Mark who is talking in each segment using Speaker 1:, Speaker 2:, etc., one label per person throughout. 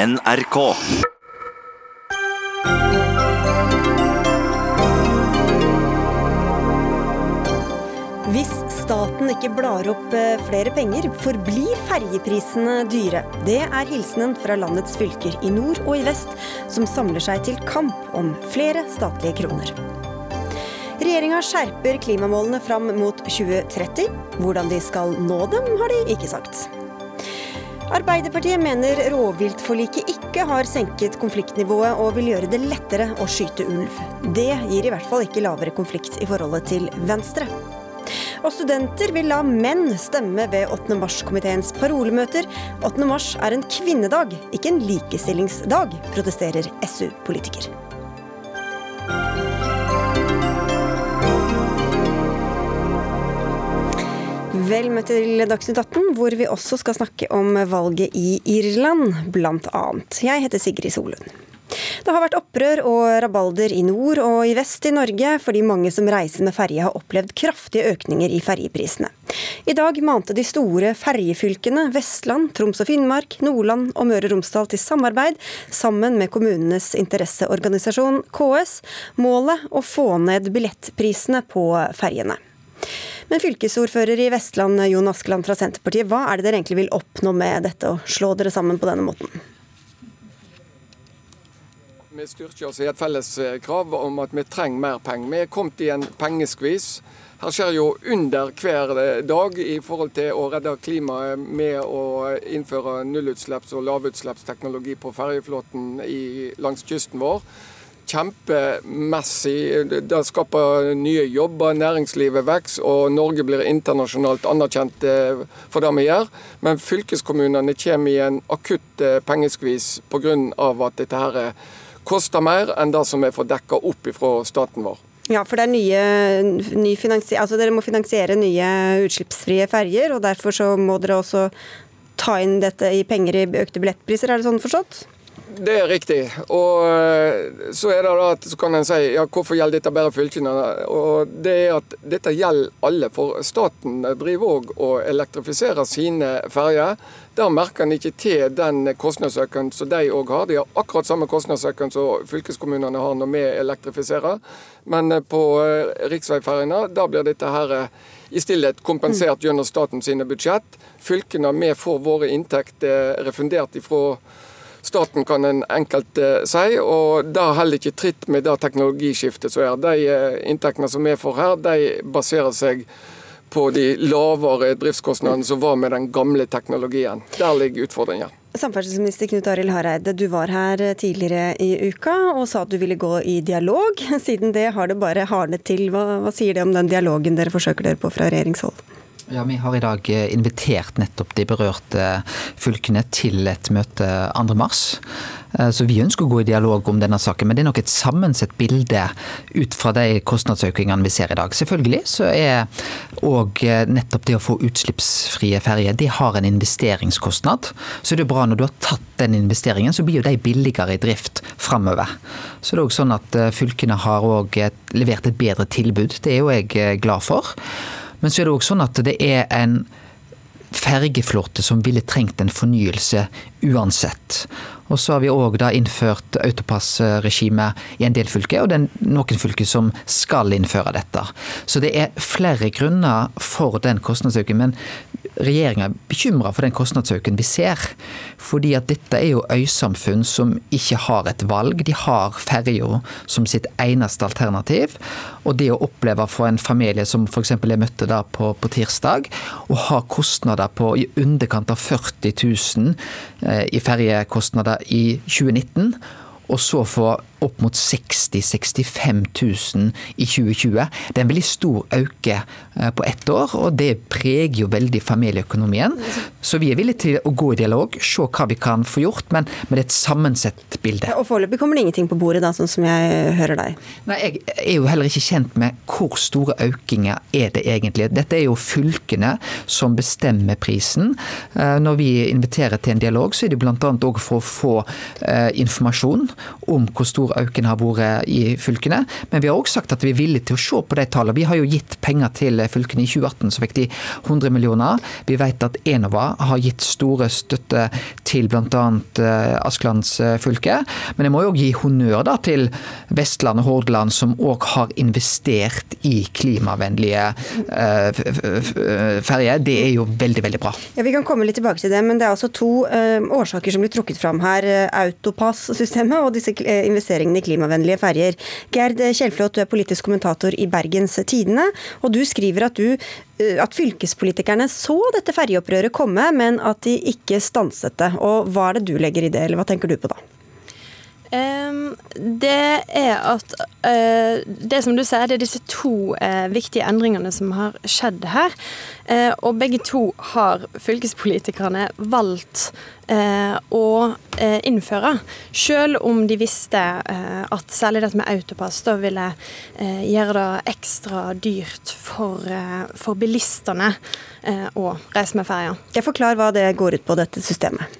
Speaker 1: NRK.
Speaker 2: Hvis staten ikke blar opp eh, flere penger, forblir ferjeprisene dyre. Det er hilsenen fra landets fylker i nord og i vest, som samler seg til kamp om flere statlige kroner. Regjeringa skjerper klimamålene fram mot 2030. Hvordan de skal nå dem, har de ikke sagt. Arbeiderpartiet mener rovviltforliket ikke har senket konfliktnivået og vil gjøre det lettere å skyte ulv. Det gir i hvert fall ikke lavere konflikt i forholdet til Venstre. Og studenter vil la menn stemme ved 8. mars-komiteens parolemøter. 8. mars er en kvinnedag, ikke en likestillingsdag, protesterer SU-politiker. Vel møtt til Dagsnytt 18, hvor vi også skal snakke om valget i Irland, annet. Jeg heter Sigrid Solund. Det har vært opprør og rabalder i nord og i vest i Norge fordi mange som reiser med ferje har opplevd kraftige økninger i ferjeprisene. I dag mante de store ferjefylkene Vestland, Troms og Finnmark, Nordland og Møre og Romsdal til samarbeid, sammen med kommunenes interesseorganisasjon KS. Målet å få ned billettprisene på ferjene. Men fylkesordfører i Vestland, Jon Askeland fra Senterpartiet, hva er det dere egentlig vil oppnå med dette, å slå dere sammen på denne måten?
Speaker 3: Vi styrker oss i et felles eh, krav om at vi trenger mer penger. Vi er kommet i en pengeskvis. Her skjer jo under hver eh, dag i forhold til å redde klimaet med å innføre nullutslipps- og lavutslippsteknologi på ferjeflåten langs kysten vår kjempemessig. Det skaper nye jobber, næringslivet vokser og Norge blir internasjonalt anerkjent eh, for det vi gjør. Men fylkeskommunene kommer i en akutt eh, pengeskvis pga. at dette her eh, koster mer enn det som er får dekka opp fra staten vår.
Speaker 2: Ja, for nye, ny altså Dere må finansiere nye utslippsfrie ferger, og derfor så må dere også ta inn dette i penger i økte billettpriser, er det sånn forstått?
Speaker 3: Det er riktig. Og eh, så er det da at så kan en si ja, hvorfor gjelder dette bare fylkene? Og det er at dette gjelder alle. For staten driver òg og elektrifiserer sine ferger. Der merker en ikke til den kostnadsøkningen som de òg har. De har akkurat samme kostnadsøkning som fylkeskommunene har når vi elektrifiserer. Men eh, på eh, riksveiferjene da blir dette her i stillhet kompensert gjennom statens budsjett. Fylkene vi får våre inntekter refundert ifra staten, kan en enkelt uh, si. Og det holder ikke tritt med det teknologiskiftet som er. De uh, inntektene som vi får her, de baserer seg på de lavere driftskostnadene som var med den gamle teknologien. Der ligger utfordringen.
Speaker 2: Samferdselsminister Knut Arild Hareide, du var her tidligere i uka og sa at du ville gå i dialog. Siden det har det bare hardnet til. Hva, hva sier det om den dialogen dere forsøker dere på fra regjeringshold?
Speaker 4: Ja, Vi har i dag eh, invitert nettopp de berørte fylkene til et møte 2.3. Eh, så vi ønsker å gå i dialog om denne saken, men det er nok et sammensett bilde ut fra de kostnadsøkningene vi ser i dag. Selvfølgelig så er òg eh, nettopp det å få utslippsfrie ferjer, det har en investeringskostnad. Så det er bra når du har tatt den investeringen, så blir jo de billigere i drift framover. Så det er òg sånn at fylkene har òg levert et bedre tilbud. Det er jo jeg glad for. Men så er det òg sånn at det er en fergeflåte som ville trengt en fornyelse uansett. Og så har vi òg innført autopassregime i en del fylker, og det er noen fylker som skal innføre dette. Så det er flere grunner for den kostnadsøkningen. Regjeringa er bekymra for den kostnadsøkningen vi ser. Fordi at dette er jo øysamfunn som ikke har et valg. De har ferja som sitt eneste alternativ. Og det å oppleve for en familie som f.eks. jeg møtte da på, på tirsdag, å ha kostnader på i underkant av 40 000 eh, i ferjekostnader i 2019, og så få opp mot 60 65 000 i 2020. Det er en veldig stor øke eh, på ett år, og det preger jo veldig familieøkonomien. Så vi er villige til å gå i dialog, se hva vi kan få gjort, men, men det er et sammensett bilde.
Speaker 2: Og Foreløpig kommer det ingenting på bordet, da, sånn som jeg hører deg?
Speaker 4: Nei, Jeg er jo heller ikke kjent med hvor store økninger er det egentlig. Dette er jo fylkene som bestemmer prisen. Eh, når vi inviterer til en dialog, så er det bl.a. òg for å få eh, informasjon om hvor store stor auken har vært i fylkene. Men vi har òg sagt at vi er villige til å se på de tallene. Vi har jo gitt penger til fylkene. I 2018 så fikk de 100 millioner. Vi vet at Enova har gitt store støtte til bl.a. Eh, Askelands eh, fylke. Men jeg må jo gi honnør da til Vestland og Hordaland, som òg har investert i klimavennlige uh, ferjer. Det er jo veldig, veldig bra.
Speaker 2: Ja, Vi kan komme litt tilbake til det, men det er altså to årsaker som blir trukket fram her. Autopass-systemet og disse investeringene i klimavennlige ferjer. Gerd Kjellflot, du er politisk kommentator i Bergens Tidende, og du skriver at, du, at fylkespolitikerne så dette ferjeopprøret komme, men at de ikke stanset det. Og Hva er det du legger i det, eller hva tenker du på da?
Speaker 1: Det er at uh, Det som du sier, det er disse to uh, viktige endringene som har skjedd her. Uh, og begge to har fylkespolitikerne valgt å innføre. Selv om de visste at særlig dette med autopass da ville gjøre det ekstra dyrt for, for bilistene å reise med ferja.
Speaker 2: Forklar hva det går ut på, dette systemet.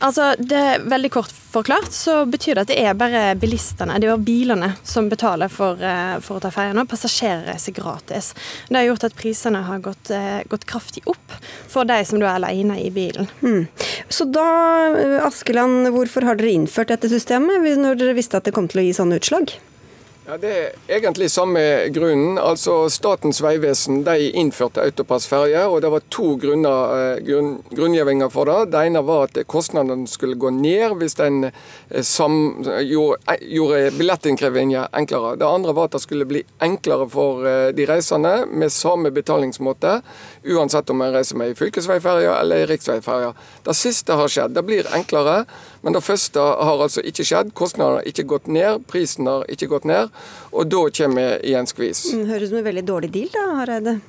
Speaker 1: Altså, det er Veldig kort forklart så betyr det at det er bare bilistene, det er bilene, som betaler for, eh, for å ta ferja nå. Passasjerer reiser gratis. Det har gjort at prisene har gått, eh, gått, kraftig opp for de som er alene i bilen.
Speaker 2: Mm. Så da, eh, Askeland, hvorfor har dere innført dette systemet, når dere visste at det kom til å gi sånne utslag?
Speaker 3: Ja, Det er egentlig samme grunnen. Altså Statens vegvesen de innførte autopassferje, og det var to grunner, eh, grunn, grunngjevinger for det. Det ene var at kostnadene skulle gå ned hvis den eh, gjorde, eh, gjorde billettinnkrevingen enklere. Det andre var at det skulle bli enklere for de reisende med samme betalingsmåte, uansett om en reiser med ei fylkesveiferje eller ei riksveiferje. Det siste har skjedd. Det blir enklere. Men det første har altså ikke skjedd. Kostnadene har ikke gått ned, prisen har ikke gått ned. Og da kommer vi i en skvis.
Speaker 2: Mm, høres ut som en veldig dårlig deal da, Hareide?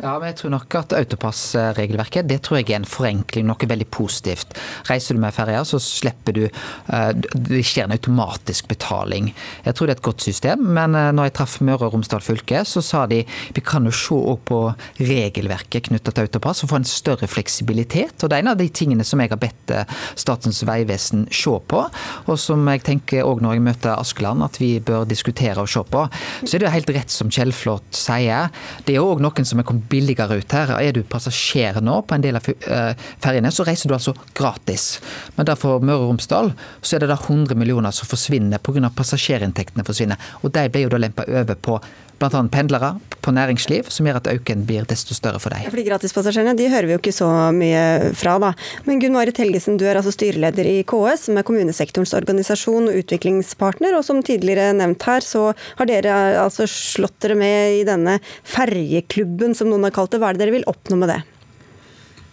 Speaker 4: Ja, men jeg tror nok at autopassregelverket det tror jeg er en forenkling, noe veldig positivt. Reiser du med ferja, så slipper du eh, Det skjer en automatisk betaling. Jeg tror det er et godt system, men eh, når jeg traff Møre og Romsdal fylke, så sa de vi kan jo se òg på regelverket knytta til autopass og få en større fleksibilitet. Og det er en av de tingene som jeg har bedt eh, Statens vegvesen se på, og som jeg tenker òg når jeg møter Askeland at vi bør diskutere og se på. Så er det helt rett som Kjellflot sier. Det er òg noen som er kommet billigere ut her. Er du passasjer nå på en del av eh, ferjene, så reiser du altså gratis. Men da for Møre og Romsdal så er det da 100 millioner som forsvinner pga. passasjerinntektene forsvinner. Og de ble jo da lempa over på bl.a. pendlere, på næringsliv, som gjør at auken blir desto større for deg.
Speaker 2: For de gratispassasjerene de hører vi jo ikke så mye fra, da. Men Gunn Marit Helgesen, du er altså styreleder i KS, som er kommunesektorens organisasjon og utviklingspartner. Og som tidligere nevnt her, så har dere altså slått dere med i denne ferjeklubben, som noen har kalt det. Hva er det dere vil oppnå med det?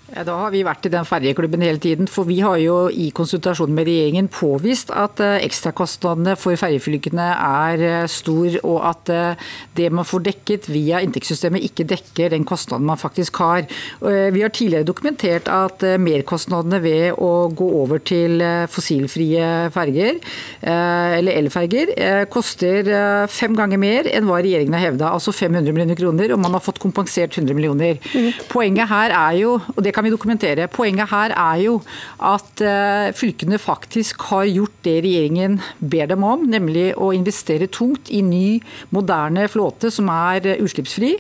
Speaker 5: Ja, da har vi vært i den ferjeklubben hele tiden. For vi har jo i konsultasjon med regjeringen påvist at eh, ekstrakostnadene for ferjefylkene er eh, stor, og at eh, det man får dekket via inntektssystemet ikke dekker den kostnaden man faktisk har. Vi har tidligere dokumentert at merkostnadene ved å gå over til fossilfrie ferger, eller elferger, koster fem ganger mer enn hva regjeringen har hevda, altså 500 millioner kroner, og man har fått kompensert 100 millioner. Mm. Poenget her er jo, og det kan vi dokumentere. Poenget her er jo at uh, fylkene faktisk har gjort det regjeringen ber dem om, nemlig å investere tungt i ny, moderne flåte som er uh, utslippsfri.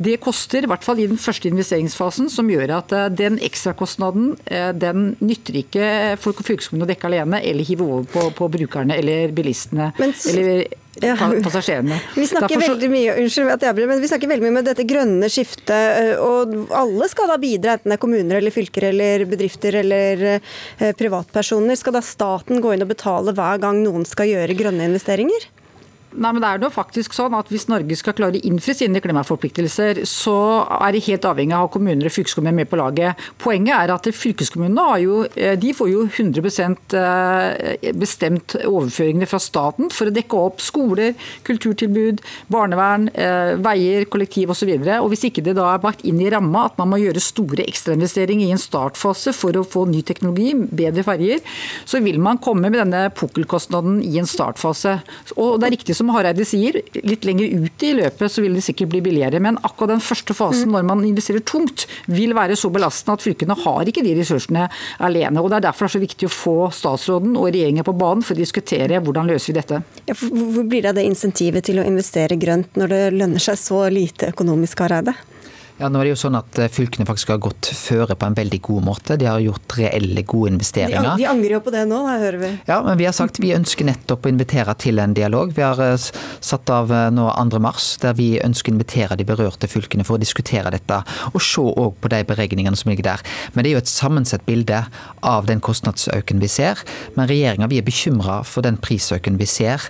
Speaker 5: Det koster, i hvert fall i den første investeringsfasen, som gjør at uh, den ekstrakostnaden den nytter ikke for fylkeskommunen å dekke alene, eller hive over på, på brukerne eller bilistene. Men, eller ja. passasjerene.
Speaker 2: Vi snakker, så... veldig mye, unnskyld at jeg blir, men vi snakker veldig mye med dette grønne skiftet, eh, og alle skal da bidra, enten det er kommuner eller fylker eller bedrifter eller eh, privatpersoner. Skal da staten gå inn og betale hver gang noen skal gjøre grønne investeringer?
Speaker 5: Nei, men det er jo faktisk sånn at Hvis Norge skal klare å innfri sine klimaforpliktelser, så er de helt avhengig av å ha kommuner og fylkeskommuner med på laget. Poenget er at fylkeskommunene jo, eh, får jo 100 eh, bestemt overføringene fra staten for å dekke opp skoler, kulturtilbud, barnevern, eh, veier, kollektiv osv. Hvis ikke det da er bakt inn i ramma at man må gjøre store ekstrainvesteringer i en startfase for å få ny teknologi, bedre ferjer, så vil man komme med denne pukkelkostnaden i en startfase. Og det er riktig som Hareide sier, litt lenger ut i løpet så vil det sikkert bli billigere. Men akkurat den første fasen, når man investerer tungt, vil være så belastende at fylkene har ikke de ressursene alene. og Det er derfor det er så viktig å få statsråden og regjeringen på banen for å diskutere hvordan løser vi dette.
Speaker 2: Ja, hvor blir det av det insentivet til å investere grønt når det lønner seg så lite økonomisk, Hareide?
Speaker 4: Ja, nå er det jo sånn at eh, Fylkene faktisk har gått føre på en veldig god måte. De har gjort reelle, gode investeringer.
Speaker 2: De, angrer jo på det nå, da hører vi.
Speaker 4: Ja, men vi har sagt vi ønsker nettopp å invitere til en dialog. Vi har eh, satt av eh, nå 2. mars, der vi ønsker å invitere de berørte fylkene for å diskutere dette. Og se òg på de beregningene som ligger der. Men det er jo et sammensett bilde av den kostnadsøken vi ser. Men regjeringa er bekymra for den prisøken vi ser,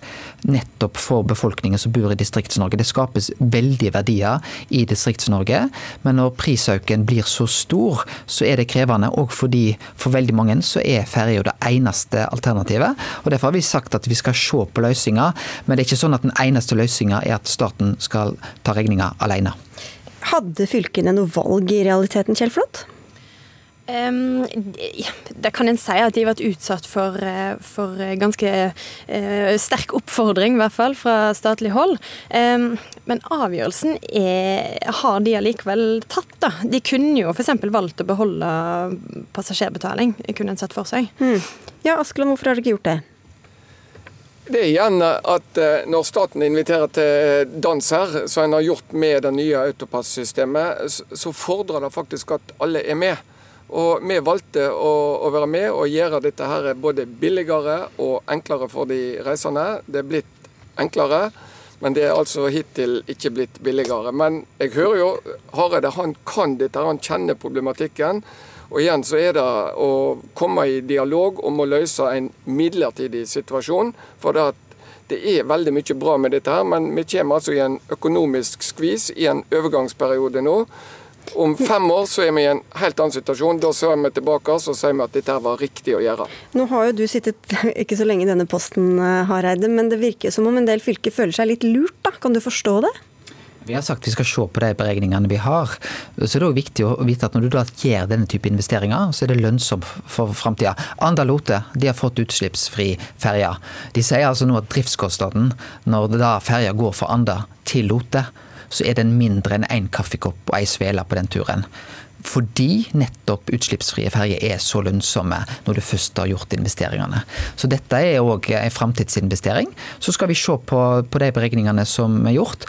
Speaker 4: nettopp for befolkningen som bor i Distrikts-Norge. Det skapes veldige verdier i Distrikts-Norge. Men når prisøkningen blir så stor, så er det krevende. Og fordi for veldig mange så er ferja det eneste alternativet. Og Derfor har vi sagt at vi skal se på løsninger, men det er ikke sånn at den eneste løsninga er at staten skal ta regninga alene.
Speaker 2: Hadde fylkene noe valg i realiteten, Kjell Flått?
Speaker 1: Um, det kan en si at de har vært utsatt for, eh, for ganske uh, sterk oppfordring, i hvert fall, fra statlig hold. Um, men avgjørelsen er, har de allikevel tatt, da. De kunne jo f.eks. valgt å beholde passasjerbetaling, kunne en sett for seg. Mm.
Speaker 2: Ja, Askeland, hvorfor har dere ikke gjort det?
Speaker 3: Det er igjen at når staten inviterer til dans her, som en har gjort med det nye autopassystemet, så fordrer det faktisk at alle er med. Og vi valgte å, å, være med og gjøre dette her både billigere og enklere for de reisende. Det er blitt enklere, men det er altså hittil ikke blitt billigere. Men jeg hører jo Hareide han kan dette, han kjenner problematikken. Og igjen så er det å komme i dialog om å løse en midlertidig situasjon. For det, det er veldig mye bra med dette her, men vi kommer altså i en økonomisk skvis i en overgangsperiode nå. Om fem år så er vi i en helt annen situasjon. Da ser vi tilbake og sier vi at dette var riktig å gjøre.
Speaker 2: Nå har jo du sittet ikke så lenge i denne posten, eh, Hareide, men det virker som om en del fylker føler seg litt lurt. da. Kan du forstå det?
Speaker 4: Vi har sagt vi skal se på de beregningene vi har. Så det er viktig å vite at når du da gjør denne type investeringer, så er det lønnsomt for framtida. Andalote de har fått utslippsfri ferje. De sier altså nå at driftskostnaden når da ferja går fra Anda til Lote, så er den mindre enn én kaffekopp og ei svele på den turen. Fordi nettopp utslippsfrie ferjer er så lønnsomme når du først har gjort investeringene. Så dette er òg ei framtidsinvestering. Så skal vi se på, på de beregningene som er gjort.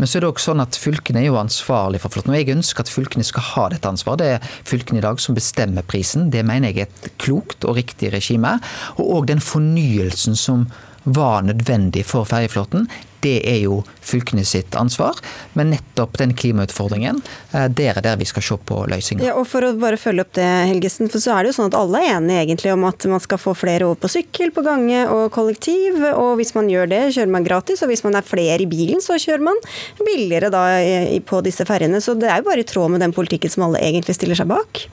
Speaker 4: Men så er det også sånn at fylkene er jo ansvarlig for flåten. Og jeg ønsker at fylkene skal ha dette ansvaret. Det er fylkene i dag som bestemmer prisen. Det mener jeg er et klokt og riktig regime. Og òg den fornyelsen som var nødvendig for ferjeflåten, det er jo fylkene sitt ansvar. Men nettopp den klimautfordringen, eh, det er der vi skal se på løsninger.
Speaker 2: Ja, og For å bare følge opp det, Helgesen, for så er det jo sånn at alle er enige egentlig om at man skal få flere over på sykkel, på gange og kollektiv. Og hvis man gjør det, kjører man gratis. Og hvis man er flere i bilen, så kjører man billigere da på disse ferjene. Så det er jo bare i tråd med den politikken som alle egentlig stiller seg bak.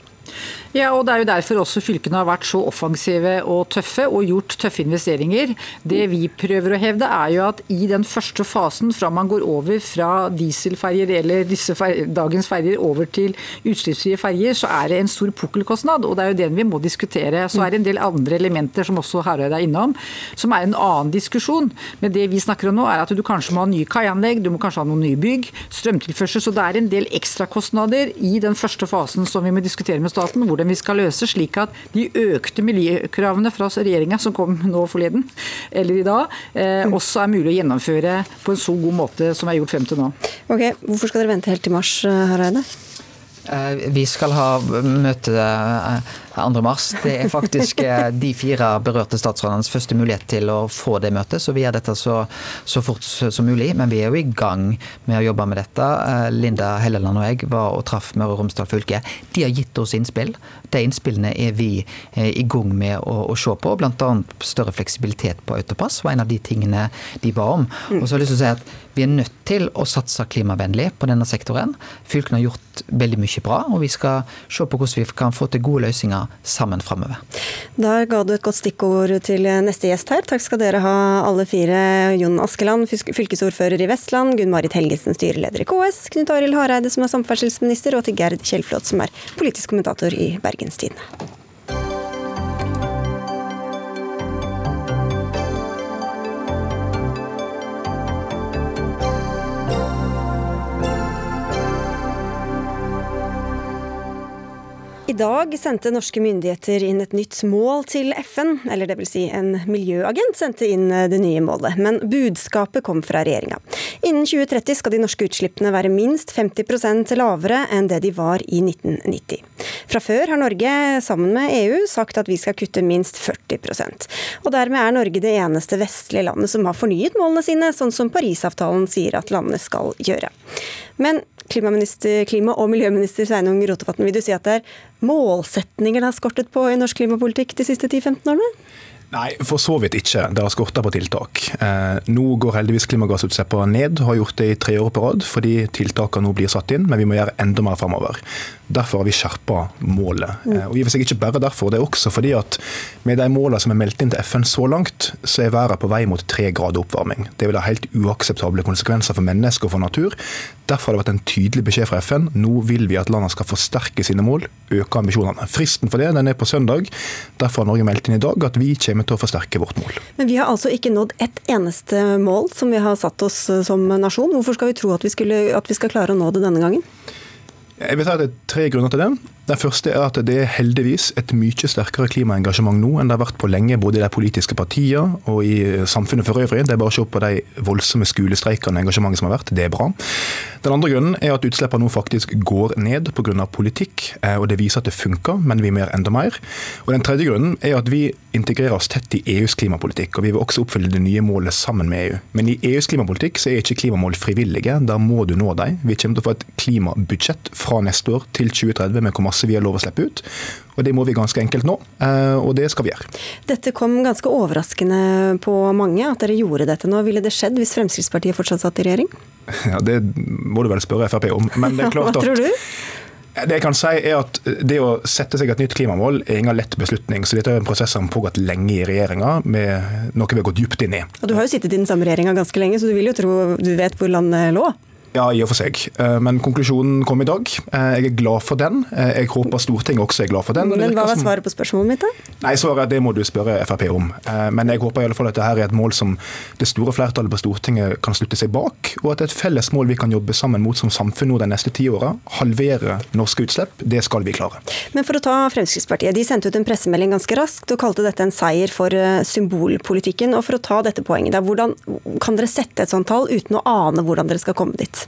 Speaker 5: Ja, og Det er jo derfor også fylkene har vært så offensive og tøffe og gjort tøffe investeringer. Det vi prøver å hevde er jo at i den første fasen, fra man går over fra dieselferjer eller disse fer dagens ferjer over til utslippsfrie ferjer, så er det en stor pukkelkostnad. og Det er jo den vi må diskutere. Så er det en del andre elementer som også Herøy er innom, som er en annen diskusjon. Men det vi snakker om nå er at du kanskje må ha nye kaianlegg, du må kanskje ha noen nye bygg, strømtilførsel. Så det er en del ekstrakostnader i den første fasen som vi må diskutere med staten. Hvor hvordan vi skal løse, slik at de økte miljøkravene fra regjeringa som kom nå forleden, eller i dag, eh, også er mulig å gjennomføre på en så god måte som er gjort frem til nå.
Speaker 2: Ok, Hvorfor skal dere vente helt til mars, Hareide?
Speaker 4: Eh, vi skal ha møte 2. mars. Det er faktisk eh, de fire berørte statsrådenes første mulighet til å få det møtet, så vi gjør dette så, så, fort som mulig. Men vi er jo i gang med å jobbe med dette. Eh, Linda Helleland og jeg var og traff Møre og Romsdal fylke. De har gitt oss innspill. De innspillene er vi eh, i gang med å, å se på, bl.a. større fleksibilitet på autopass var en av de tingene de ba om. Og så har jeg lyst til å si at vi er nødt til å satse klimavennlig på denne sektoren. Fylkene har gjort veldig mye bra, og vi skal se på hvordan vi kan få til gode løsninger sammen framover.
Speaker 2: Da ga du et godt stikkord til neste gjest her. Takk skal dere ha alle fire. Jon Askeland, fylkesordfører i Vestland, Gunn Marit Helgesen, styreleder i KS, Knut Arild Hareide, som er samferdselsminister, og til Gerd Kjellflot, som er politisk kommentator i Bergens dag sendte norske myndigheter inn et nytt mål til FN, eller dvs. Si en miljøagent sendte inn det nye målet, men budskapet kom fra regjeringa. Innen 2030 skal de norske utslippene være minst 50% lavere enn det de var i 1990. Fra før har Norge, sammen med EU, sagt at vi skal kutte minst 40% Og dermed er Norge det eneste vestlige landet som har fornyet målene sine, sånn som Parisavtalen sier at landene skal gjøre. Men klima- og miljøminister Sveinung Rotevatn, vil du si at det er målsetninger det har skortet på i norsk klimapolitikk de siste 10-15 årene?
Speaker 6: Nei, for så vidt ikke. Det har skorta på tiltak. Eh, nå går heldigvis klimagassutslippene ned, har gjort det i tre år på rad, fordi tiltakene nå blir satt inn, men vi må gjøre enda mer framover. Derfor har vi skjerpa målet. Eh, Og i og for seg ikke bare derfor, det er også fordi at med de målene som er meldt inn til FN så langt, så er verden på vei mot tre grader oppvarming. Det vil ha helt uakseptable konsekvenser for mennesker og for natur. Derfor har det vært en tydelig beskjed fra FN. Nå vil vi at landene skal forsterke sine mål, øke ambisjonene. Fristen for det den er på søndag. Derfor har Norge meldt inn i dag at vi kommer til å forsterke vårt mål.
Speaker 2: Men vi har altså ikke nådd ett eneste mål som vi har satt oss som nasjon. Hvorfor skal vi tro at vi, skulle, at vi skal klare å nå det denne gangen?
Speaker 6: Jeg vil si at Det er tre grunner til det. Den første er at det er heldigvis et mye sterkere klimaengasjement nå enn det har vært på lenge, både i de politiske partiene og i samfunnet for øvrig. Det er bare å se på de voldsomme skolestreikene og engasjementet som har vært. Det er bra. Den andre grunnen er at utslippene nå faktisk går ned pga. politikk, eh, og det viser at det funker, men vi må gjøre enda mer. Og Den tredje grunnen er at vi integrerer oss tett i EUs klimapolitikk, og vi vil også oppfylle det nye målet sammen med EU. Men i EUs klimapolitikk så er ikke klimamål frivillige, der må du nå dem. Vi kommer til å få et klimabudsjett fra neste år til 2030 med masse vi har lov å slippe ut. Og Det må vi ganske enkelt nå, eh, og det skal vi gjøre.
Speaker 2: Dette kom ganske overraskende på mange, at dere gjorde dette nå. Ville det skjedd hvis Fremskrittspartiet fortsatt satt i regjering?
Speaker 6: Ja, Det må du vel spørre Frp om. Men det er klart
Speaker 2: at... Hva tror du?
Speaker 6: Det jeg kan si er at det å sette seg et nytt klimamål er ingen lett beslutning. så Dette er en prosess som har pågått lenge i regjeringa, med noe vi har gått dypt inn i.
Speaker 2: Og Du har jo sittet i den samme regjeringa ganske lenge, så du vil jo tro du vet hvor landet lå?
Speaker 6: Ja, i og for seg. Eh, men konklusjonen kom i dag. Eh, jeg er glad for den. Eh, jeg håper Stortinget også er glad for den.
Speaker 2: Men hva var svaret på spørsmålet mitt, da?
Speaker 6: Nei, svaret er det må du spørre Frp om. Men jeg håper i alle fall at dette er et mål som det store flertallet på Stortinget kan slutte seg bak, og at det er et felles mål vi kan jobbe sammen mot som samfunn nå de neste ti åra. Halvere norske utslipp. Det skal vi klare.
Speaker 2: Men for å ta Fremskrittspartiet. De sendte ut en pressemelding ganske raskt og kalte dette en seier for symbolpolitikken. Og for å ta dette poenget, da, hvordan kan dere sette et sånt tall uten å ane hvordan dere skal komme dit?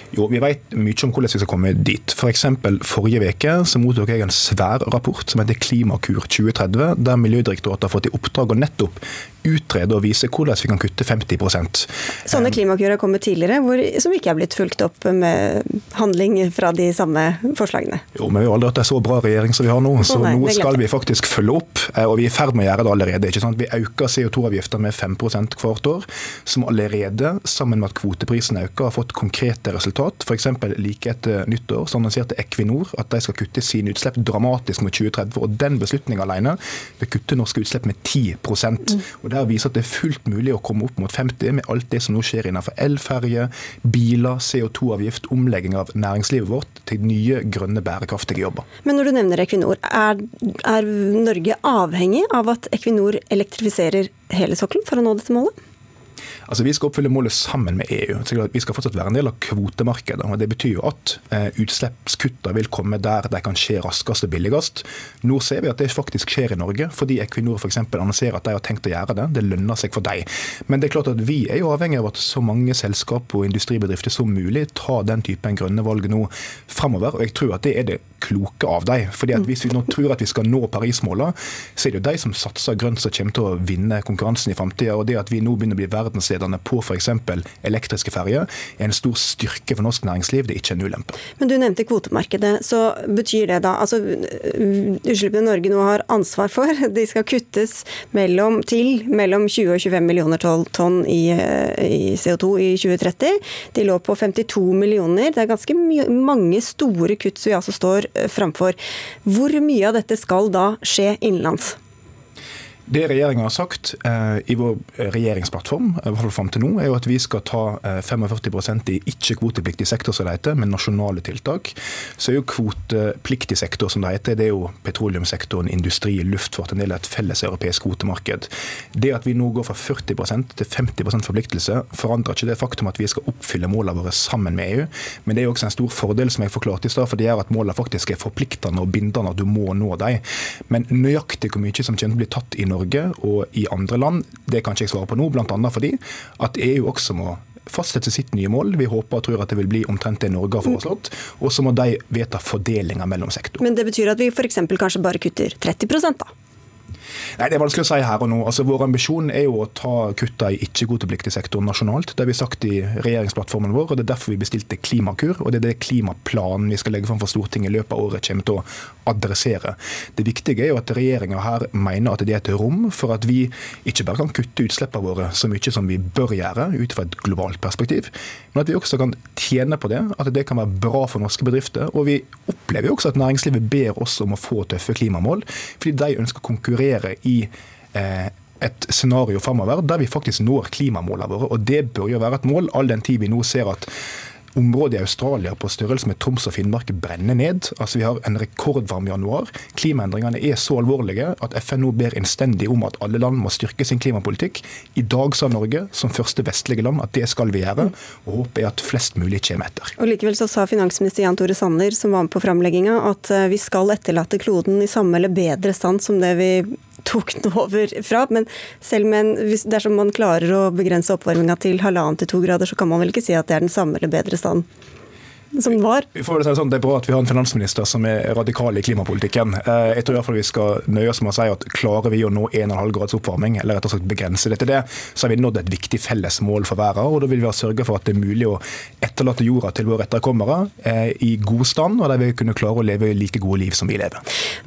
Speaker 6: Jo, vi vet mye om hvordan vi skal komme dit. For eksempel, forrige uke så mottok jeg en svær rapport som heter Klimakur 2030, der Miljødirektoratet har fått i oppdrag å nettopp utrede og vise hvordan vi kan kutte 50
Speaker 2: Sånne klimakur har kommet tidligere, hvor, som ikke er blitt fulgt opp med handling fra de samme forslagene?
Speaker 6: Jo, men vi har aldri hatt en så bra regjering som vi har nå, så oh, nei, nå skal vi faktisk følge opp. Eh, og vi er i ferd med å gjøre det allerede. ikke sant? Vi øker CO2-avgiften med 5 hvert år, som allerede, sammen med at kvoteprisen øker, har fått konkrete resultat resultat. F.eks. like etter nyttår så annonserte Equinor at de skal kutte sine utslipp dramatisk mot 2030. og Den beslutninga alene vil kutte norske utslipp med 10 mm. og Det viser at det er fullt mulig å komme opp mot 50 med alt det som nå skjer innenfor elferje, biler, CO2-avgift, omlegging av næringslivet vårt til nye, grønne, bærekraftige jobber.
Speaker 2: Men når du nevner Equinor, er, er Norge avhengig av at Equinor elektrifiserer hele sokkelen for å nå dette målet?
Speaker 6: Altså, Vi skal oppfylle målet sammen med EU. Så vi skal fortsatt være en del av kvotemarkedet. og Det betyr jo at eh, utslippskuttene vil komme der de kan skje raskest og billigst. Nå ser vi at det faktisk skjer i Norge, fordi Equinor f.eks. annonserer at de har tenkt å gjøre det. Det lønner seg for dem. Men det er klart at vi er jo avhengig av at så mange selskap og industribedrifter som mulig tar den typen grønne valg nå framover. Og jeg tror at det er det kloke av dem. Fordi at Hvis vi nå tror at vi skal nå Paris-målene, så er det jo de som satser grønt som kommer til å vinne konkurransen i framtida. Det at vi nå begynner å bli verdensledende på f.eks. elektriske ferjer er en stor styrke for norsk næringsliv, det er ikke en ulempe.
Speaker 2: Men du nevnte kvotemarkedet. så Betyr det da altså utslippene Norge nå har ansvar for, de skal kuttes mellom, til mellom 20 og 25 millioner tonn i, i CO2 i 2030. De lå på 52 millioner. Det er ganske mange store kutt vi altså står framfor. Hvor mye av dette skal da skje innenlands?
Speaker 6: Det regjeringa har sagt eh, i vår regjeringsplattform i hvert fall frem til nå, er jo at vi skal ta eh, 45% i ikke-kvotepliktig sektor, som det heter, med nasjonale tiltak. Så er jo kvotepliktig sektor, som det heter, det er jo petroleumssektoren, industri, luftfart, en del av et felles europeisk kvotemarked. Det at vi nå går fra 40% til 50% forpliktelse, forandrer ikke det faktum at vi skal oppfylle målene våre sammen med EU. Men det er jo også en stor fordel, som jeg forklarte i stad, for det gjør at målene faktisk er forpliktende og bindende, at du må nå dem. Men nøyaktig hvor mye som kommer til å bli tatt i Norge og i andre land, det kan ikke jeg svare på nå, bl.a. fordi at EU også må fastsette sitt nye mål. Vi håper og tror at det vil bli omtrent det Norge har foreslått. Og så må de vedta fordelinga mellom sektorer.
Speaker 2: Men det betyr at vi f.eks. kanskje bare kutter 30 da?
Speaker 6: Nei, Det er vanskelig å si her og nå. Altså, Vår ambisjon er jo å ta kutta i ikke-kvotepliktig sektor nasjonalt. Det har vi sagt i regjeringsplattformen vår, og det er derfor vi bestilte Klimakur. Og det er det klimaplanen vi skal legge fram for Stortinget i løpet av året kommer til å adressere. Det viktige er jo at regjeringa her mener at det er et rom for at vi ikke bare kan kutte utslippene våre så mye som vi bør gjøre ut fra et globalt perspektiv, men at vi også kan tjene på det, at det kan være bra for norske bedrifter. Og vi opplever jo også at næringslivet ber oss om å få tøffe klimamål, fordi de ønsker å konkurrere i eh, et scenario framover der vi faktisk når klimamålene våre. Og det bør jo være et mål, all den tid vi nå ser at området i Australia på størrelse med Troms og Finnmark brenner ned. Altså Vi har en rekordvarm januar. Klimaendringene er så alvorlige at FN nå ber innstendig om at alle land må styrke sin klimapolitikk. I dag sa Norge, som første vestlige land, at det skal vi gjøre. Og håpet er at flest mulig kommer etter.
Speaker 2: Og Likevel så sa finansminister Jan Tore Sanner, som var med på framlegginga, at eh, vi skal etterlate kloden i samme eller bedre stand som det vi tok den over fra. Men selv med en, dersom man klarer å begrense oppvarminga til halvannen til to grader, så kan man vel ikke si at det er den samme eller bedre stand? som den var.
Speaker 6: Vi får det, sånn, det er bra at vi har en finansminister som er radikal i klimapolitikken. Eh, jeg tror i hvert fall vi skal nøye oss med å si at klarer vi å nå 1,5 grads oppvarming, eller rett og slett begrense det til det, så har vi nådd et viktig felles mål for verden. Og da vil vi ha sørge for at det er mulig å etterlate jorda til våre etterkommere eh, i god stand, og der vi kunne klare å leve like gode liv som vi lever.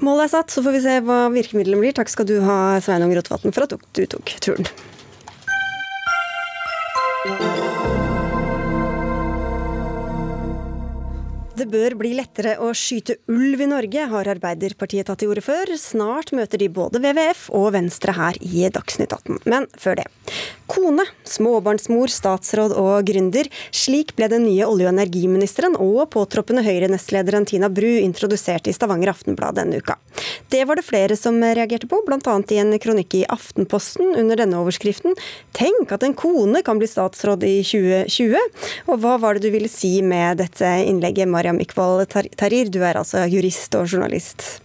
Speaker 2: Målet er satt, så får vi se hva virkemidlene blir. Takk skal du ha, Sveinung Rotevatn, for at du tok turen. Det bør bli lettere å skyte ulv i Norge, har Arbeiderpartiet tatt til orde før. Snart møter de både WWF og Venstre her i Dagsnytt 18. Men før det. Kone, småbarnsmor, statsråd og gründer. Slik ble den nye olje- og energiministeren og påtroppende Høyre-nestlederen Tina Bru introdusert i Stavanger Aftenblad denne uka. Det var det flere som reagerte på, bl.a. i en kronikk i Aftenposten under denne overskriften 'Tenk at en kone kan bli statsråd i 2020'. Og hva var det du ville si med dette innlegget, Mariam Iqbal Tarir? Du er altså jurist og journalist.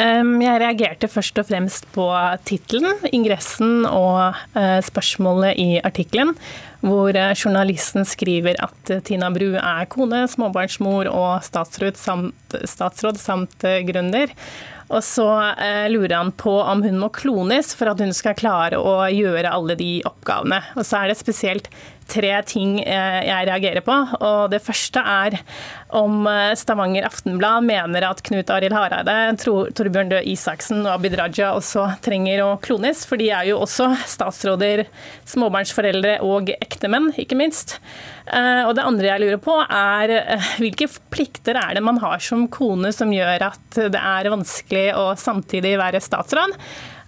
Speaker 7: Jeg reagerte først og fremst på tittelen, ingressen og eh, spørsmålet i artikkelen, hvor eh, journalisten skriver at Tina Bru er kone, småbarnsmor og statsråd samt, statsråd samt eh, gründer. Og så lurer han på om hun må klones for at hun skal klare å gjøre alle de oppgavene. Og så er det spesielt tre ting eh, jeg reagerer på. Og det første er om eh, Stavanger Aftenblad mener at Knut Arild Hareide, Torbjørn Døe Isaksen og Abid Raja også trenger å klones. For de er jo også statsråder, småbarnsforeldre og ektemenn, ikke minst. Eh, og det andre jeg lurer på, er hvilke plikter er det man har som kone som gjør at det er vanskelig å samtidig være statsråd?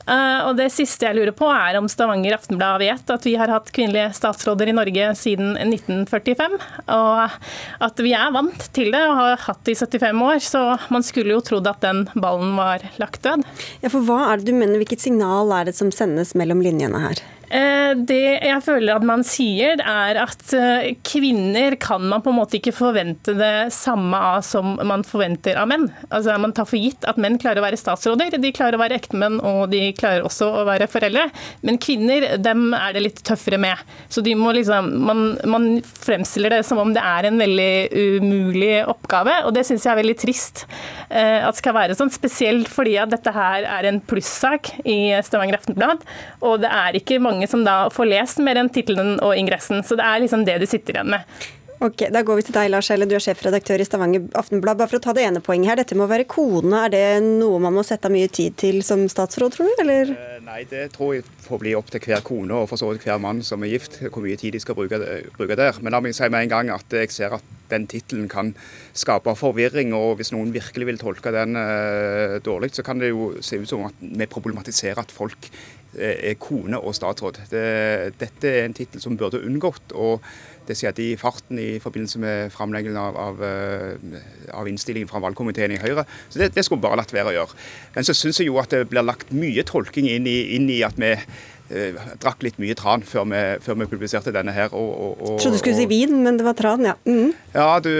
Speaker 7: Uh, og Det siste jeg lurer på, er om Stavanger Aftenblad vet at vi har hatt kvinnelige statsråder i Norge siden 1945. Og at vi er vant til det og har hatt det i 75 år. Så man skulle jo trodd at den ballen var lagt død.
Speaker 2: Ja, for hva er det du mener, Hvilket signal er det som sendes mellom linjene her?
Speaker 7: Eh, det jeg føler at man sier, er at eh, kvinner kan man på en måte ikke forvente det samme av som man forventer av menn. Altså Man tar for gitt at menn klarer å være statsråder, de klarer å være ektemenn og de klarer også å være foreldre. Men kvinner, dem er det litt tøffere med. Så de må liksom, man, man fremstiller det som om det er en veldig umulig oppgave, og det syns jeg er veldig trist eh, at skal være sånn. Spesielt fordi at dette her er en plussak i Stavanger Aftenblad, og det er ikke mange mange som da får lest mer enn tittelen og ingressen. Så det er liksom det du sitter igjen med.
Speaker 2: Ok, Da går vi til deg, Lars Helle. Du er sjefredaktør i Stavanger Aftenblad. Bare for å ta det ene poenget her. Dette med å være kone, er det noe man må sette av mye tid til som statsråd, tror du? eller?
Speaker 8: Eh, nei, det tror jeg får bli opp til hver kone og for så vidt hver mann som er gift, hvor mye tid de skal bruke, bruke der. Men la meg si med en gang at jeg ser at den tittelen kan skape forvirring. og Hvis noen virkelig vil tolke den uh, dårlig, så kan det jo se ut som at vi problematiserer at folk er kone og statsråd. Det, dette er en tittel som burde unngått. og det skjedde i farten i forbindelse med framleggelsen av, av, av, innstillingen fra valgkomiteen i Høyre. Så det, det skulle bare latt være å gjøre. Men så syns jeg jo at det blir lagt mye tolking inn i, inn i at vi eh, drakk litt mye tran før vi, før vi publiserte denne her. Og, og,
Speaker 2: og, Trodde du skulle si vin, men det var tran, ja. Mm.
Speaker 8: Ja, du,